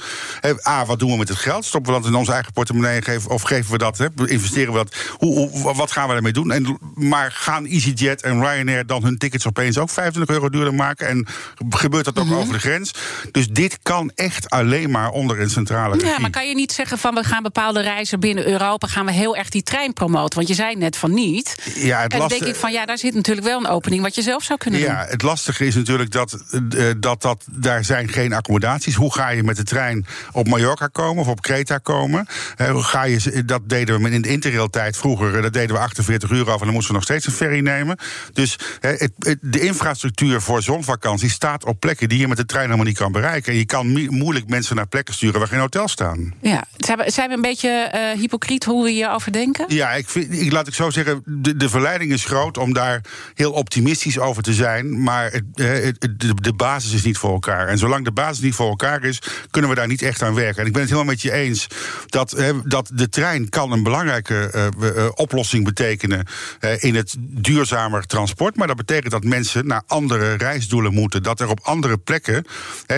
A, wat doen we met het geld? Stoppen we dat in onze eigen portemonnee geven, of geven we dat, hè, investeren we dat? Hoe, hoe, wat gaan we daarmee doen? En, maar gaan EasyJet en Ryanair dan hun tickets opeens ook 25 euro duurder maken? En gebeurt dat ook mm -hmm. over de grens? Dus dit kan echt alleen maar onder een centrale regie. Ja, maar kan je niet zeggen van we gaan bepaalde reizen binnen Europa, gaan we heel erg die trein promoten? Want je zei net van niet. Ja, het en dan denk ik van ja, daar zit natuurlijk wel een opening wat je zelf zou kunnen ja, doen. Ja, het lastige is natuurlijk dat, uh, dat, dat daar zijn geen accommodaties. Hoe ga je met de trein op Mallorca komen of op Kreta komen? Uh, ga je, dat deden we in de interrail-tijd vroeger. Dat deden we 48 uur af en dan moesten we nog steeds een ferry nemen. Dus het, het, de infrastructuur voor zonvakantie staat op plekken die je met de trein helemaal niet kan bereiken. En je kan moeilijk mensen naar plekken sturen waar geen hotels staan. Ja, zijn we, een beetje uh, hypocriet hoe we hierover denken? Ja, ik vind, ik, laat ik zo zeggen, de, de verleiding is groot om daar heel optimistisch over te zijn. Maar het, het, de, de basis is niet voor elkaar. En zolang de basis niet voor elkaar is, kunnen we daar niet echt aan werken. En ik ben het helemaal met je eens dat, dat de trein kan een belangrijke oplossing betekenen in het duurzamer transport. Maar dat betekent dat mensen naar andere reisdoelen moeten. Dat er op andere plekken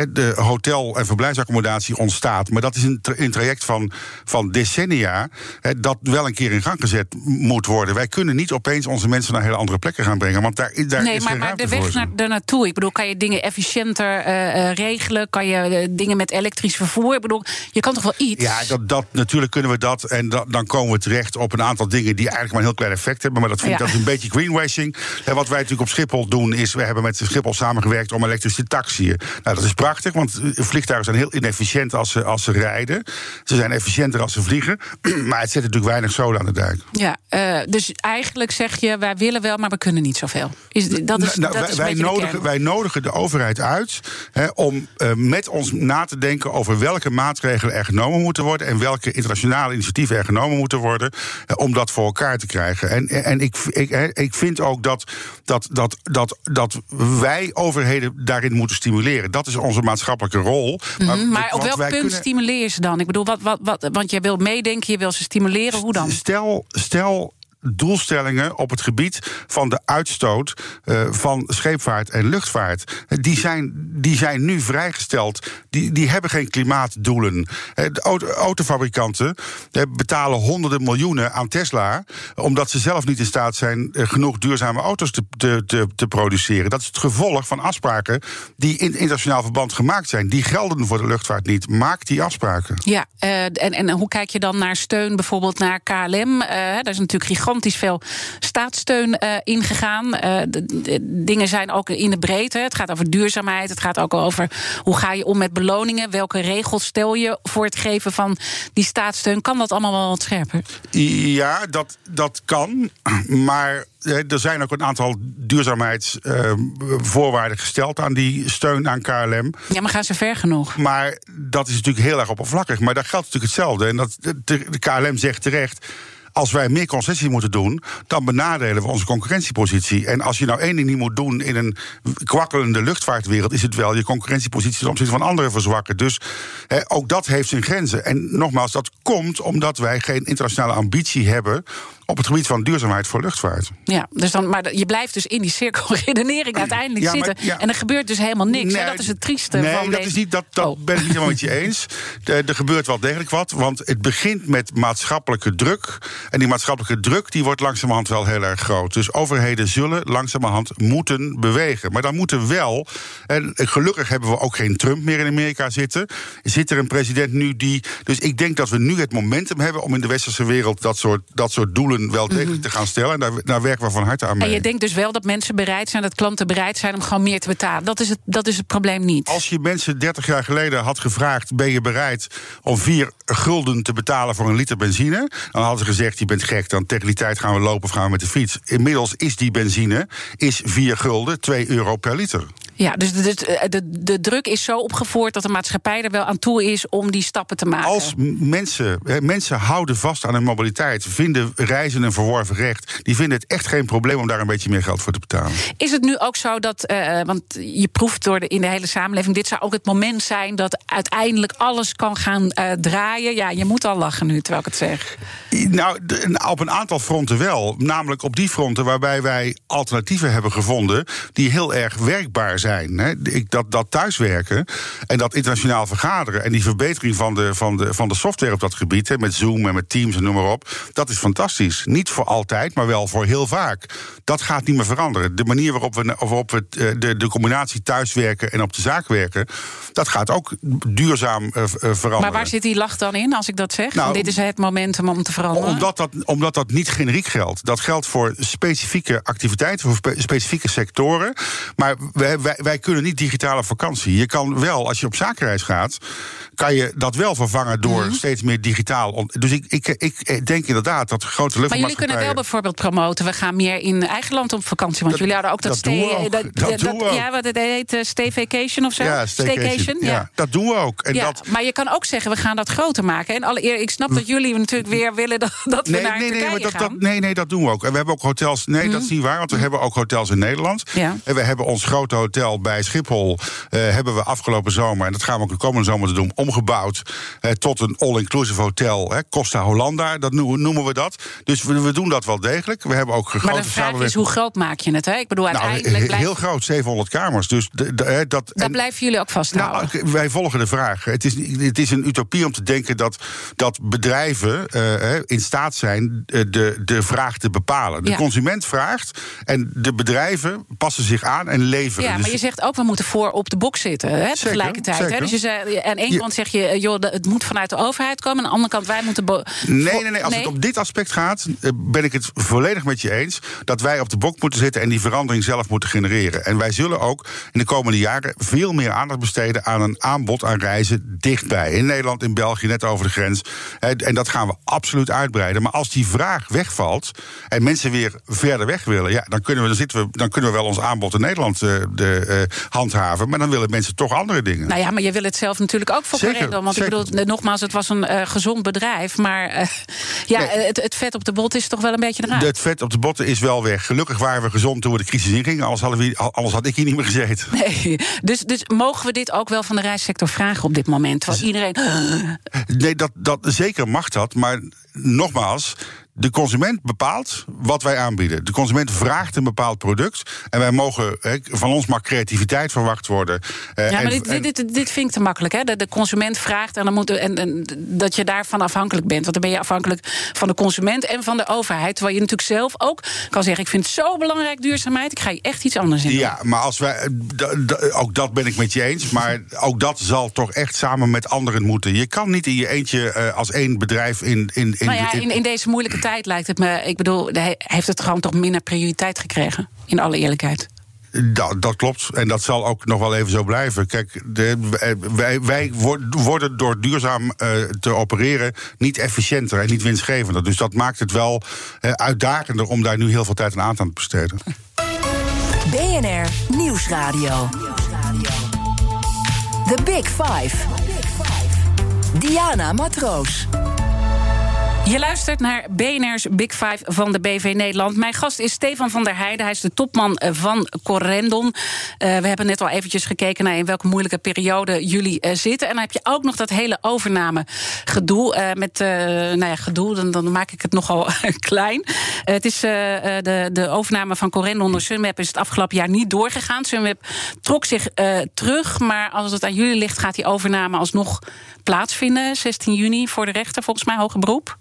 de hotel- en verblijfsaccommodatie ontstaat. Maar dat is een, een traject van, van decennia dat wel een keer in gang gezet moet worden. Wij kunnen niet opeens onze mensen naar hele andere plekken gaan brengen. Want daar, daar nee, is maar, geen maar de weg naar, naartoe. Ik bedoel, kan je dingen efficiënter eh, eh, regelen? Kan je eh, dingen met elektrisch vervoer? Ik bedoel, je kan toch wel iets? Ja, dat, dat, natuurlijk kunnen we dat. En da- dan komen we terecht op een aantal dingen die eigenlijk maar een heel klein effect hebben. Maar dat vind ik Ja. dat een beetje greenwashing. En wat wij natuurlijk op Schiphol doen, is we hebben met Schiphol samengewerkt om elektrische taxiën. Nou, dat is prachtig, want vliegtuigen zijn heel inefficiënt als ze, als ze rijden. Ze zijn efficiënter als ze vliegen. maar het zet natuurlijk weinig zoden aan de dijk. Ja, eh, dus eigenlijk zeg je, wij willen wel, maar we kunnen niet zoveel. Is, dat is, Nou, dat wij, is een wij nodigen, wij nodigen de overheid uit hè, om eh, met ons na te denken over welke maatregelen er genomen moeten worden en welke internationale initiatieven er genomen moeten worden om dat voor elkaar te krijgen. En, en ik, ik, ik vind ook dat, dat, dat, dat, dat wij overheden daarin moeten stimuleren. Dat is onze maatschappelijke rol. Mhm, maar op welk punt kunnen- stimuleer je ze dan? Ik bedoel, wat, wat, wat, want je wil meedenken, je wil ze stimuleren. Hoe dan? Stel, stel doelstellingen op het gebied van de uitstoot eh, van scheepvaart en luchtvaart. Eh, Die zijn, die zijn nu vrijgesteld. Die, die hebben geen klimaatdoelen. Eh, De auto- autofabrikanten betalen honderden miljoenen aan Tesla. omdat ze zelf niet in staat zijn genoeg duurzame auto's te, te, te, produceren. Dat is het gevolg van afspraken die in internationaal verband gemaakt zijn. Die gelden voor de luchtvaart niet. Maak die afspraken. Ja, en, en hoe kijk je dan naar steun bijvoorbeeld naar KLM? Eh, daar is natuurlijk gigantisch veel staatssteun eh, ingegaan. Eh, de, de dingen zijn ook in de breedte. Het gaat over duurzaamheid. Het gaat ook over hoe ga je om met beloningen. Welke regels stel je voor het geven van die staatssteun? Kan dat allemaal wel wat scherper? Ja, dat, dat kan. Maar eh, er zijn ook een aantal duurzaamheidsvoorwaarden gesteld aan die steun aan KLM. Ja, maar gaan ze ver genoeg? Maar dat is natuurlijk heel erg oppervlakkig. Maar daar geldt natuurlijk hetzelfde. En dat, de, de KLM zegt terecht. Als wij meer concessie moeten doen, dan benadelen we onze concurrentiepositie. En als je nou één ding niet moet doen in een kwakkelende luchtvaartwereld, is het wel je concurrentiepositie ten opzichte van anderen verzwakken. Dus ook dat heeft zijn grenzen. En nogmaals, dat komt omdat wij geen internationale ambitie hebben op het gebied van duurzaamheid voor luchtvaart. Ja, dus dan, maar je blijft dus in die cirkelredenering uiteindelijk Ja, maar- zitten. ja. En er gebeurt dus helemaal niks. Nee, en dat is het trieste Nee, van dat, deze- is niet, dat, dat Oh. ben ik niet helemaal met je eens. Er, er gebeurt wel degelijk wat, want het begint met maatschappelijke druk. En die maatschappelijke druk die wordt langzamerhand wel heel erg groot. Dus overheden zullen langzamerhand moeten bewegen. Maar dan moeten wel, en gelukkig hebben we ook geen Trump meer in Amerika zitten. Zit er een president nu die. Dus ik denk dat we nu het momentum hebben om in de westerse wereld dat soort, dat soort doelen wel degelijk te gaan stellen. En daar, daar werken we van harte aan mee. En je denkt dus wel dat mensen bereid zijn, dat klanten bereid zijn om gewoon meer te betalen. Dat is het, dat is het probleem niet. Als je mensen 30 jaar geleden had gevraagd: ben je bereid om 4 gulden te betalen voor een liter benzine? Dan hadden ze gezegd: je bent gek, dan tegen die tijd gaan we lopen of gaan we met de fiets. Inmiddels is die benzine is 4 gulden, 2 euro per liter. Ja, dus de, de, de, druk is zo opgevoerd dat de maatschappij er wel aan toe is om die stappen te maken. Als mensen, mensen houden vast aan hun mobiliteit, vinden reizen een verworven recht, die vinden het echt geen probleem om daar een beetje meer geld voor te betalen. Is het nu ook zo dat, eh, want je proeft door de, in de hele samenleving, dit zou ook het moment zijn dat uiteindelijk alles kan gaan eh, draaien? Ja, je moet al lachen nu terwijl ik het zeg. Nou, op een aantal fronten wel. Namelijk op die fronten waarbij wij alternatieven hebben gevonden die heel erg werkbaar zijn. Hè. Ik- Dat, dat thuiswerken en dat internationaal vergaderen en die verbetering van de, van de, van de software op dat gebied, hè, met Zoom en met Teams en noem maar op, dat is fantastisch. Niet voor altijd, maar wel voor heel vaak. Dat gaat niet meer veranderen. De manier waarop we, waarop we eh, de, de combinatie thuiswerken en op de zaak werken, dat gaat ook duurzaam eh, eh, veranderen. Maar waar zit die lach dan in als ik dat zeg? Nou, dit is het momentum om te veranderen. Omdat dat, omdat dat niet generiek geldt. Dat geldt voor specifieke activiteiten, voor spe- specifieke sectoren. Maar wij, wij, wij kunnen niet digitale vakantie. Je kan wel, als je op zakenreis gaat, kan je dat wel vervangen door Mhm. steeds meer digitaal. Dus ik, ik, ik denk inderdaad dat grote Maar jullie kunnen luchtvaartmaatschappijen... wel bijvoorbeeld promoten. We gaan meer in eigen land op vakantie. Want Dat- jullie hadden ook dat, dat doen we stay- ook. dat- doen we ook. Ja, wat het heet, uh, stayvacation of zo? Ja, staycation. Ja. dat doen we ook. En ja, dat, maar je kan ook zeggen, we gaan dat groter maken. En alle eer, ik snap dat jullie natuurlijk weer willen dat, dat we Nee, naar nee, nee, Turkije maar dat, gaan. Mhm. nee, nee, dat doen we ook. En we hebben ook hotels. Nee, dat is niet waar, want we hebben ook hotels in Nederland. Ja. En we hebben ons grote hotel hotel bij Schiphol hebben we afgelopen zomer, en dat gaan we ook de komende zomer te doen, omgebouwd tot een all-inclusive hotel. Costa Hollanda, dat noemen we dat. Dus we, we, doen dat wel degelijk. We hebben ook maar de vraag is, hoe groot maak je het? Hè? Ik bedoel, nou, uiteindelijk nou, Heel groot, 700 kamers. Dus dat, Daar blijven jullie ook vasthouden? Nou, wij volgen de vraag. Het is, het is een utopie om te denken dat, dat bedrijven in staat zijn de, de vraag te bepalen. De consument vraagt en de bedrijven passen zich aan en leveren. Ja, dus je zegt ook, we moeten voor op de box zitten hè, tegelijkertijd. Hè? Dus je zei, aan één kant zeg je, joh, het moet vanuit de overheid komen. Aan de andere kant, wij moeten... Nee, nee, nee. Als het op dit aspect gaat, eh, ben ik het volledig met je eens... dat wij op de bok moeten zitten en die verandering zelf moeten genereren. En wij zullen ook in de komende jaren veel meer aandacht besteden... aan een aanbod aan reizen dichtbij. In Nederland, in België, net over de grens. En dat gaan we absoluut uitbreiden. Maar als die vraag wegvalt en mensen weer verder weg willen... Ja, dan, kunnen we, dan, zitten we, dan kunnen we wel ons aanbod in Nederland uh, de, handhaven... maar dan willen mensen toch andere dingen. Nou ja, maar je wil het zelf natuurlijk ook voor Want zeker. ik bedoel, nogmaals, het was een uh, gezond bedrijf... maar ja, het, het, vet op de botten is toch wel een beetje eruit. Het vet op de botten is wel weg. Gelukkig waren we gezond toen we de crisis ingingen. Anders, hadden we, anders had ik hier niet meer gezeten. Nee, dus, dus mogen we dit ook wel van de reissector vragen op dit moment? Want iedereen... Nee, dat, dat, zeker mag dat. Maar nogmaals, de consument bepaalt wat wij aanbieden. De consument vraagt een bepaald product. En wij mogen, van ons mag creativiteit verwacht worden. Eh, ja, maar dit, dit, dit, vind ik te makkelijk. Hè? De, consument vraagt en, dan moet, en, en, dat je daarvan afhankelijk bent. Want dan ben je afhankelijk van de consument en van de overheid. Terwijl je natuurlijk zelf ook kan zeggen: Ik vind het zo belangrijk duurzaamheid. Ik ga je echt iets anders in. Ja, maar als wij. Ook dat ben ik met je eens. Maar ook dat zal toch echt samen met anderen moeten. Je kan niet in je eentje eh, als één bedrijf in. in, in, nou ja, in, in deze moeilijke tijd lijkt het me. Ik bedoel, hij heeft het gewoon toch minder prioriteit gekregen. In alle eerlijkheid. Dat, dat, klopt. En dat zal ook nog wel even zo blijven. Kijk, de, wij, wij worden door duurzaam uh, te opereren niet efficiënter en niet winstgevender. Dus dat maakt het wel uh, uitdagender om daar nu heel veel tijd aan te besteden. BNR Nieuwsradio. The Big Five. Diana Matroos. Je luistert naar BNR's Big Five van de BV Nederland. Mijn gast is Stefan van der Heijden. Hij is de topman eh, van Correndon. Uh, we hebben net al eventjes gekeken naar in welke moeilijke periode jullie uh, zitten. En dan heb je ook nog dat hele overname gedoe. Uh, met, nou ja, gedoe, dan, dan, maak ik het nogal klein. het is de, de overname van Correndon door Sunweb is het afgelopen jaar niet doorgegaan. Sunweb trok zich terug, maar als het aan jullie ligt... gaat die overname alsnog plaatsvinden. 16 juni voor de rechter, volgens mij hoger beroep.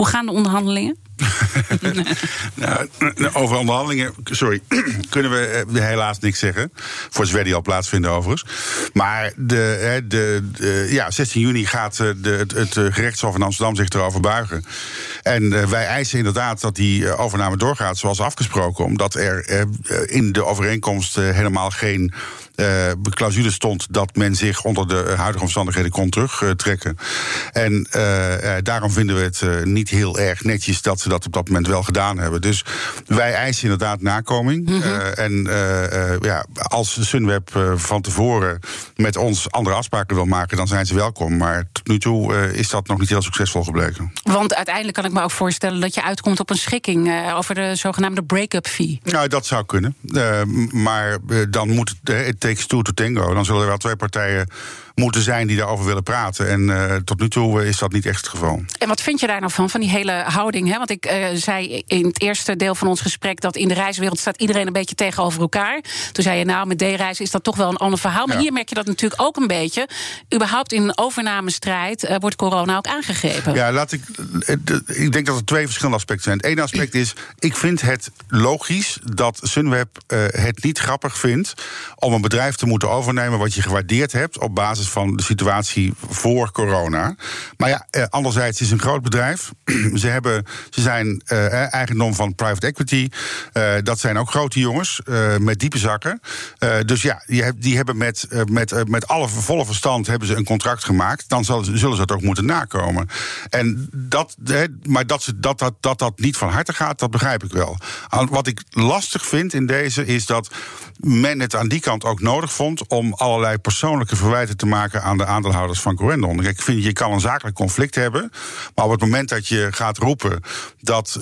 Hoe gaan de onderhandelingen? nou, over onderhandelingen, sorry, kunnen we eh, helaas niks zeggen. Voor zover die al plaatsvinden overigens. Maar de, de, ja, 16 juni gaat eh, de, het, het gerechtshof in Amsterdam zich erover buigen. En eh, wij eisen inderdaad dat die overname doorgaat zoals afgesproken. Omdat er in de overeenkomst helemaal geen uh, clausule stond dat men zich onder de huidige omstandigheden kon terugtrekken. en uh, daarom vinden we het niet heel erg netjes dat ze dat op dat moment wel gedaan hebben. Dus wij eisen inderdaad nakoming. Mm en ja, als Sunweb van tevoren met ons andere afspraken wil maken, dan zijn ze welkom. Maar tot nu toe is dat nog niet heel succesvol gebleken. Want uiteindelijk kan ik me ook voorstellen dat je uitkomt op een schikking over de zogenaamde break-up fee. Nou, dat zou kunnen. maar dan moet het takes two to tango. Dan zullen er wel twee partijen moeten zijn die daarover willen praten. En uh, tot nu toe is dat niet echt het geval. En wat vind je daar nou van, van die hele houding? Hè? Want ik uh, zei in het eerste deel van ons gesprek dat in de reiswereld staat iedereen een beetje tegenover elkaar. Toen zei je, nou, met D-reizen is dat toch wel een ander verhaal. Maar hier merk je dat natuurlijk ook een beetje. Überhaupt in een overnamestrijd uh, wordt corona ook aangegrepen. Ja, laat ik. Ik denk dat er twee verschillende aspecten zijn. Het ene aspect is, ik vind het logisch dat Sunweb het niet grappig vindt om een bedrijf te moeten overnemen wat je gewaardeerd hebt op basis van de situatie voor corona. Maar ja, eh, anderzijds is het een groot bedrijf. ze, hebben, ze zijn eh, eigendom van private equity. Uh, dat zijn ook grote jongens met diepe zakken. Dus ja, die, die hebben met, met, met alle volle verstand hebben ze een contract gemaakt. Dan zullen ze het ook moeten nakomen. En dat, maar dat, ze, dat, dat, dat dat niet van harte gaat, dat begrijp ik wel. Wat ik lastig vind in deze is dat men het aan die kant ook nodig vond om allerlei persoonlijke verwijten te maken aan de aandeelhouders van Corendon. ik vind je kan een zakelijk conflict hebben, maar op het moment dat je gaat roepen dat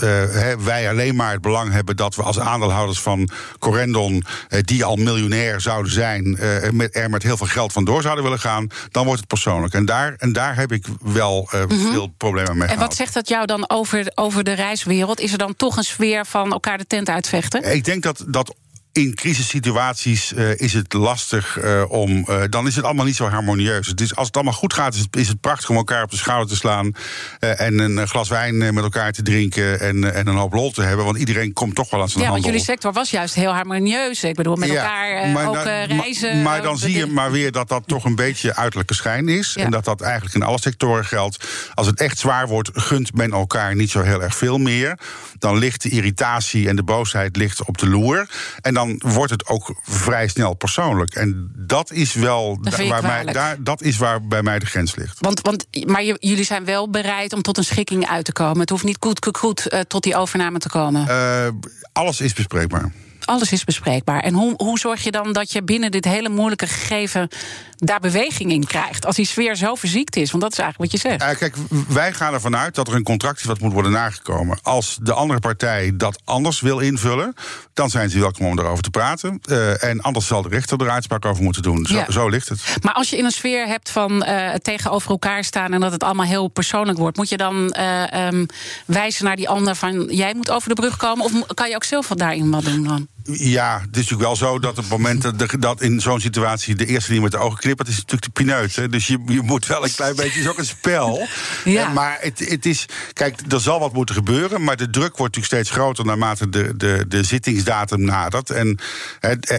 wij alleen maar het belang hebben dat we als aandeelhouders van Corendon, die al miljonair zouden zijn, met, er met heel veel geld vandoor zouden willen gaan, dan wordt het persoonlijk. En daar, en daar heb ik wel mhm. veel problemen mee. En wat zegt dat jou dan over, over de reiswereld? Is er dan toch een sfeer van elkaar de tent uitvechten? Ik denk dat, dat in crisissituaties uh, is het lastig uh, om. Uh, dan is het allemaal niet zo harmonieus. Het is, als het allemaal goed gaat, is het, is het prachtig om elkaar op de schouder te slaan. en een glas wijn met elkaar te drinken. En, en een hoop lol te hebben. Want iedereen komt toch wel aan zijn ja, handel. Ja, want jullie sector was juist heel harmonieus. Ik bedoel, met elkaar maar, ook reizen. Maar, maar dan zie je maar weer dat dat toch een beetje uiterlijke schijn is. En dat dat eigenlijk in alle sectoren geldt. Als het echt zwaar wordt, gunt men elkaar niet zo heel erg veel meer. Dan ligt de irritatie en de boosheid ligt op de loer. En dan wordt het ook vrij snel persoonlijk. En dat is wel waar mij, daar, dat is waar bij mij de grens ligt. Want, want, maar jullie zijn wel bereid om tot een schikking uit te komen. Het hoeft niet goed, goed, goed uh, tot die overname te komen. Uh, alles is bespreekbaar alles is bespreekbaar. En hoe, hoe zorg je dan dat je binnen dit hele moeilijke gegeven daar beweging in krijgt? Als die sfeer zo verziekt is, want dat is eigenlijk wat je zegt. Uh, kijk, wij gaan ervan uit dat er een contract is wat moet worden nagekomen. Als de andere partij dat anders wil invullen, dan zijn ze welkom om erover te praten. Uh, en anders zal de rechter er uitspraak over moeten doen. Zo, zo, ligt het. Maar als je in een sfeer hebt van uh, tegenover elkaar staan en dat het allemaal heel persoonlijk wordt, moet je dan um, wijzen naar die ander van jij moet over de brug komen? Of kan je ook zelf wat daarin wat doen dan? Ja, het is natuurlijk wel zo dat op het moment dat, in zo'n situatie de eerste die met de ogen knippert, is natuurlijk de pineut. Hè? Dus je, je moet wel een klein beetje, het is ook een spel. Ja. maar het, het is, kijk, er zal wat moeten gebeuren, maar de druk wordt natuurlijk steeds groter naarmate de, de, de zittingsdatum nadert. En,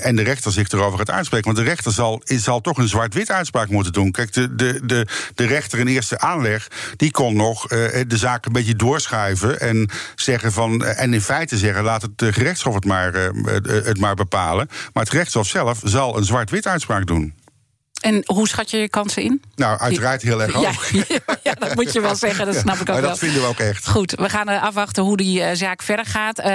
en de rechter zich erover gaat uitspreken. Want de rechter zal, zal toch een zwart-wit uitspraak moeten doen. Kijk, de, de, de, de rechter in eerste aanleg, die kon nog uh, de zaak een beetje doorschuiven en zeggen van, en in feite zeggen, laat het gerechtshof het maar. Uh, het maar bepalen. Maar het rechtshof zelf zal een zwart-wit uitspraak doen. En hoe schat je je kansen in? Nou, uiteraard heel erg hoog. Ja, ja dat moet je wel zeggen, dat snap ik ook maar wel. dat vinden we ook echt. Goed, we gaan eh, afwachten hoe die uh, zaak verder gaat. Uh,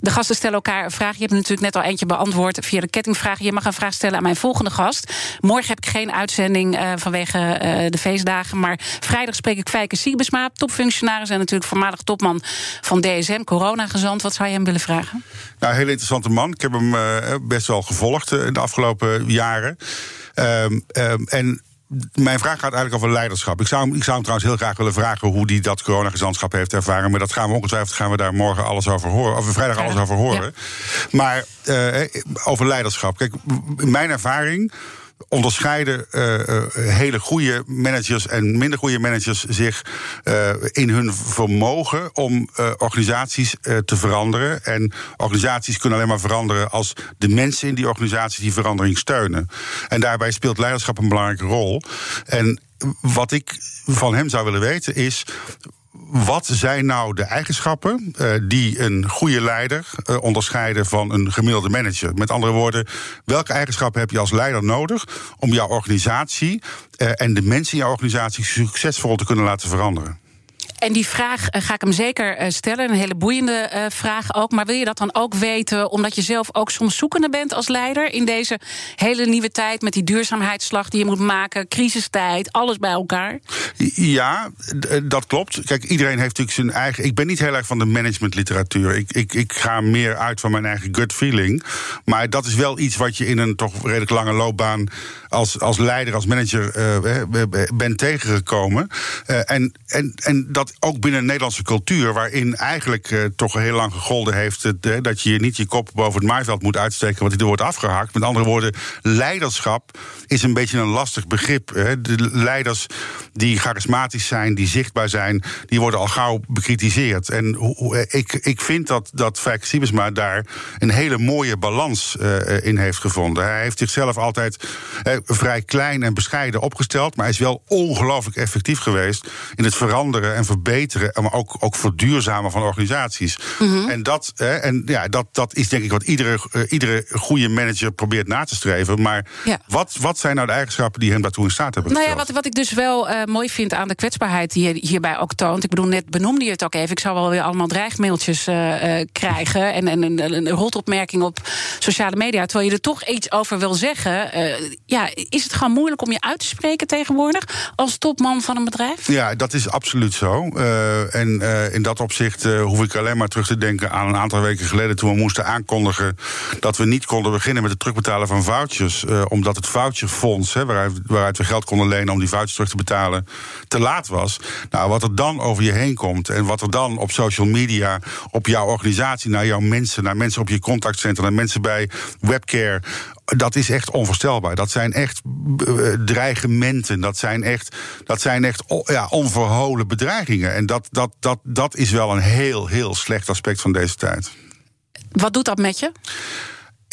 de gasten stellen elkaar een vraag. Je hebt natuurlijk net al eentje beantwoord via de kettingvraag. Je mag een vraag stellen aan mijn volgende gast. Morgen heb ik geen uitzending uh, vanwege de feestdagen. Maar vrijdag spreek ik Fijke Siebesma, topfunctionaris... en natuurlijk voormalig topman van DSM, coronagezant. Wat zou je hem willen vragen? Nou, heel interessante man. Ik heb hem best wel gevolgd in de afgelopen jaren. Um, um, en mijn vraag gaat eigenlijk over leiderschap. Ik zou, ik zou hem trouwens heel graag willen vragen hoe hij dat coronagezantschap heeft ervaren. Maar dat gaan we ongetwijfeld gaan we daar morgen alles over horen. Of vrijdag alles over horen. Maar uh, over leiderschap. Kijk, mijn ervaring onderscheiden uh, hele goede managers en minder goede managers zich uh, in hun vermogen om organisaties te veranderen. En organisaties kunnen alleen maar veranderen als de mensen in die organisatie die verandering steunen. En daarbij speelt leiderschap een belangrijke rol. En wat ik van hem zou willen weten is wat zijn nou de eigenschappen uh, die een goede leider uh, onderscheiden van een gemiddelde manager? Met andere woorden, welke eigenschappen heb je als leider nodig om jouw organisatie uh, en de mensen in jouw organisatie succesvol te kunnen laten veranderen? En die vraag uh, ga ik hem zeker uh, stellen. Een hele boeiende uh, vraag ook. Maar wil je dat dan ook weten, omdat je zelf ook soms zoekende bent als leider in deze hele nieuwe tijd met die duurzaamheidsslag die je moet maken, crisistijd, alles bij elkaar? Ja, dat klopt. Kijk, iedereen heeft natuurlijk zijn eigen. Ik ben niet heel erg van de managementliteratuur. Ik, ik, ik ga meer uit van mijn eigen gut feeling. Maar dat is wel iets wat je in een toch redelijk lange loopbaan als, als leider, als manager bent tegengekomen. en, en, en dat ook binnen een Nederlandse cultuur, waarin eigenlijk uh, toch heel lang gegolden heeft uh, dat je niet je kop boven het maaiveld moet uitsteken, want die wordt afgehaakt. Met andere woorden, leiderschap is een beetje een lastig begrip. Hè. De leiders die charismatisch zijn, die zichtbaar zijn, die worden al gauw bekritiseerd. En uh, ik, ik vind dat, dat Fijk Siebesma daar een hele mooie balans in heeft gevonden. Hij heeft zichzelf altijd vrij klein en bescheiden opgesteld, maar hij is wel ongelooflijk effectief geweest in het veranderen en verbeteren verbeteren, maar ook, ook verduurzamen van organisaties. Mhm. En, dat, hè, en ja, dat, dat is denk ik wat iedere, uh, iedere goede manager probeert na te streven. Maar wat, wat zijn nou de eigenschappen die hem daartoe in staat hebben Nou ja, wat, wat ik dus wel uh, mooi vind aan de kwetsbaarheid die je hierbij ook toont. Ik bedoel, net benoemde je het ook even. Ik zou wel weer allemaal dreigmailtjes uh, krijgen. En, en een, een rotopmerking op sociale media, terwijl je er toch iets over wil zeggen. Ja, is het gewoon moeilijk om je uit te spreken tegenwoordig als topman van een bedrijf? Ja, dat is absoluut zo. Uh, en uh, in dat opzicht hoef ik alleen maar terug te denken aan een aantal weken geleden toen we moesten aankondigen dat we niet konden beginnen met het terugbetalen van vouchers, omdat het voucherfonds, waaruit, waaruit we geld konden lenen om die vouchers terug te betalen, te laat was. Nou, wat er dan over je heen komt en wat er dan op social media, op jouw organisatie, naar jouw mensen, naar mensen op je contactcentrum, naar mensen bij webcare. Dat is echt onvoorstelbaar. Dat zijn echt eh, dreigementen. Dat zijn echt, dat zijn echt ja, onverholen bedreigingen. En dat, dat, dat, dat is wel een heel, heel slecht aspect van deze tijd. Wat doet dat met je?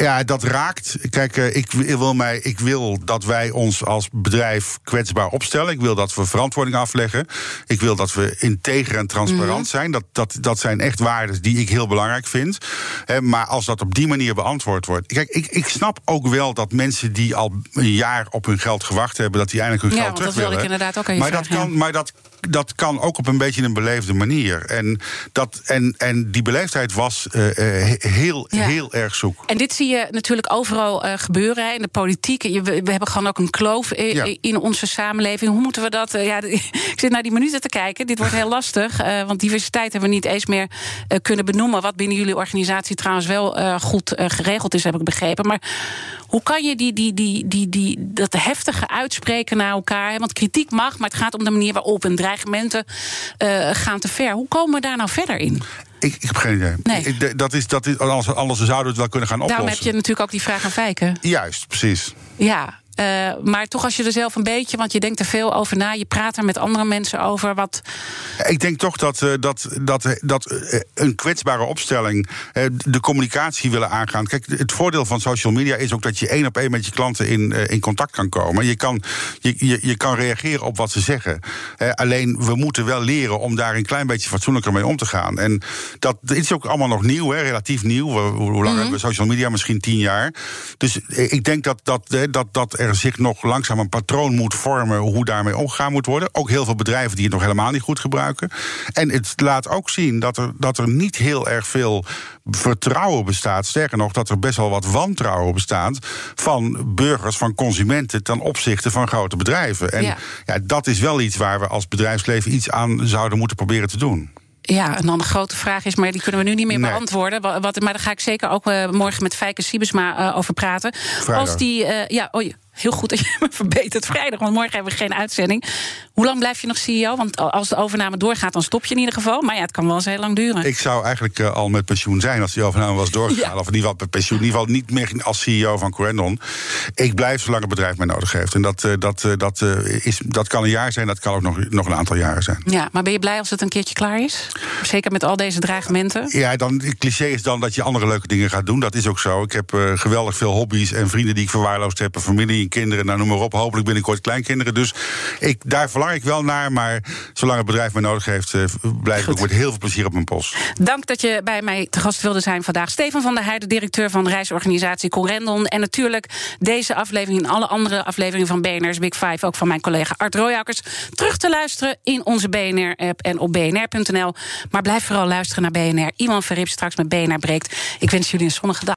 Ja, dat raakt. Kijk, eh, ik wil, mij, ik wil dat wij ons als bedrijf kwetsbaar opstellen. Ik wil dat we verantwoording afleggen. Ik wil dat we integer en transparant mhm. zijn. Dat, dat, dat zijn echt waarden die ik heel belangrijk vind. Maar als dat op die manier beantwoord wordt. Kijk, ik, ik snap ook wel dat mensen die al een jaar op hun geld gewacht hebben, dat die eindelijk hun geld terug willen. Dat wilde ik inderdaad ook aan maar dat kan, maar dat dat kan ook op een beetje een beleefde manier. En, dat, en, en die beleefdheid was uh, heel, heel erg zoek. En dit zie je natuurlijk overal uh, gebeuren in de politiek. We, we, hebben gewoon ook een kloof in, in onze samenleving. Hoe moeten we dat? ja, ik zit naar die minuten te kijken. Dit wordt heel lastig. want diversiteit hebben we niet eens meer kunnen benoemen. Wat binnen jullie organisatie trouwens wel goed geregeld is, heb ik begrepen. Maar hoe kan je die, die, die, die, die, dat heftige uitspreken naar elkaar? Want kritiek mag, maar het gaat om de manier waarop en dreigementen uh, gaan te ver. Hoe komen we daar nou verder in? Ik, ik heb geen idee. Nee. dat is, dat is, anders, anders zouden we het wel kunnen gaan oplossen. Daarom heb je natuurlijk ook die vraag aan Fijken. Juist, precies. Ja, uh, maar toch als je er zelf een beetje, want je denkt er veel over na, je praat er met andere mensen over. Wat... Ik denk toch dat, uh, dat, dat, dat uh, een kwetsbare opstelling de communicatie willen aangaan. Kijk, het voordeel van social media is ook dat je één op één met je klanten in, in contact kan komen. Je kan, je, je, je kan reageren op wat ze zeggen. alleen we moeten wel leren om daar een klein beetje fatsoenlijker mee om te gaan. En dat is ook allemaal nog nieuw, hè, relatief nieuw. Hoe, hoe lang mm hebben we social media? Misschien tien jaar. Dus ik denk dat, dat, dat, dat er zich nog langzaam een patroon moet vormen hoe daarmee omgegaan moet worden. Ook heel veel bedrijven die het nog helemaal niet goed gebruiken. En het laat ook zien dat er, dat er niet heel erg veel vertrouwen bestaat. Sterker nog, dat er best wel wat wantrouwen bestaat van burgers, van consumenten ten opzichte van grote bedrijven. En ja. ja dat is wel iets waar we als bedrijfsleven iets aan zouden moeten proberen te doen. Ja, en dan de grote vraag is, maar die kunnen we nu niet meer beantwoorden. Wat, maar daar ga ik zeker ook uh, morgen met Fijke Siebesma uh, over praten. Vrijdag. Als die, uh, ja, oh, heel goed dat je me verbetert. Vrijdag, want morgen hebben we geen uitzending. Hoe lang blijf je nog CEO? Want als de overname doorgaat, dan stop je in ieder geval. Maar ja, het kan wel eens heel lang duren. Ik zou eigenlijk uh, al met pensioen zijn als die overname was doorgegaan. Ja. Of in ieder geval met pensioen. In ieder geval niet meer als CEO van Corendon. Ik blijf zolang het bedrijf mij nodig heeft. En dat, uh, dat, uh, dat, is, dat kan een jaar zijn, dat kan ook nog, nog een aantal jaren zijn. Ja, maar ben je blij als het een keertje klaar is? Zeker met al deze dreigementen? Ja, dan, het cliché is dan dat je andere leuke dingen gaat doen. Dat is ook zo. Ik heb geweldig veel hobby's en vrienden die ik verwaarloosd heb. Familie en kinderen, nou, noem maar op. Hopelijk binnenkort kleinkinderen. Dus ik, daar verlang ik wel naar. Maar zolang het bedrijf mij nodig heeft, uh, blijf ik met heel veel plezier op mijn post. Dank dat je bij mij te gast wilde zijn vandaag. Steven van der Heijden, directeur van reisorganisatie Corendon. En natuurlijk deze aflevering en alle andere afleveringen van BNR's Big Five. Ook van mijn collega Art Royakkers. Terug te luisteren in onze BNR-app en op bnr.nl. Maar blijf vooral luisteren naar BNR. Iemand Verrip straks met BNR breekt. Ik wens jullie een zonnige dag.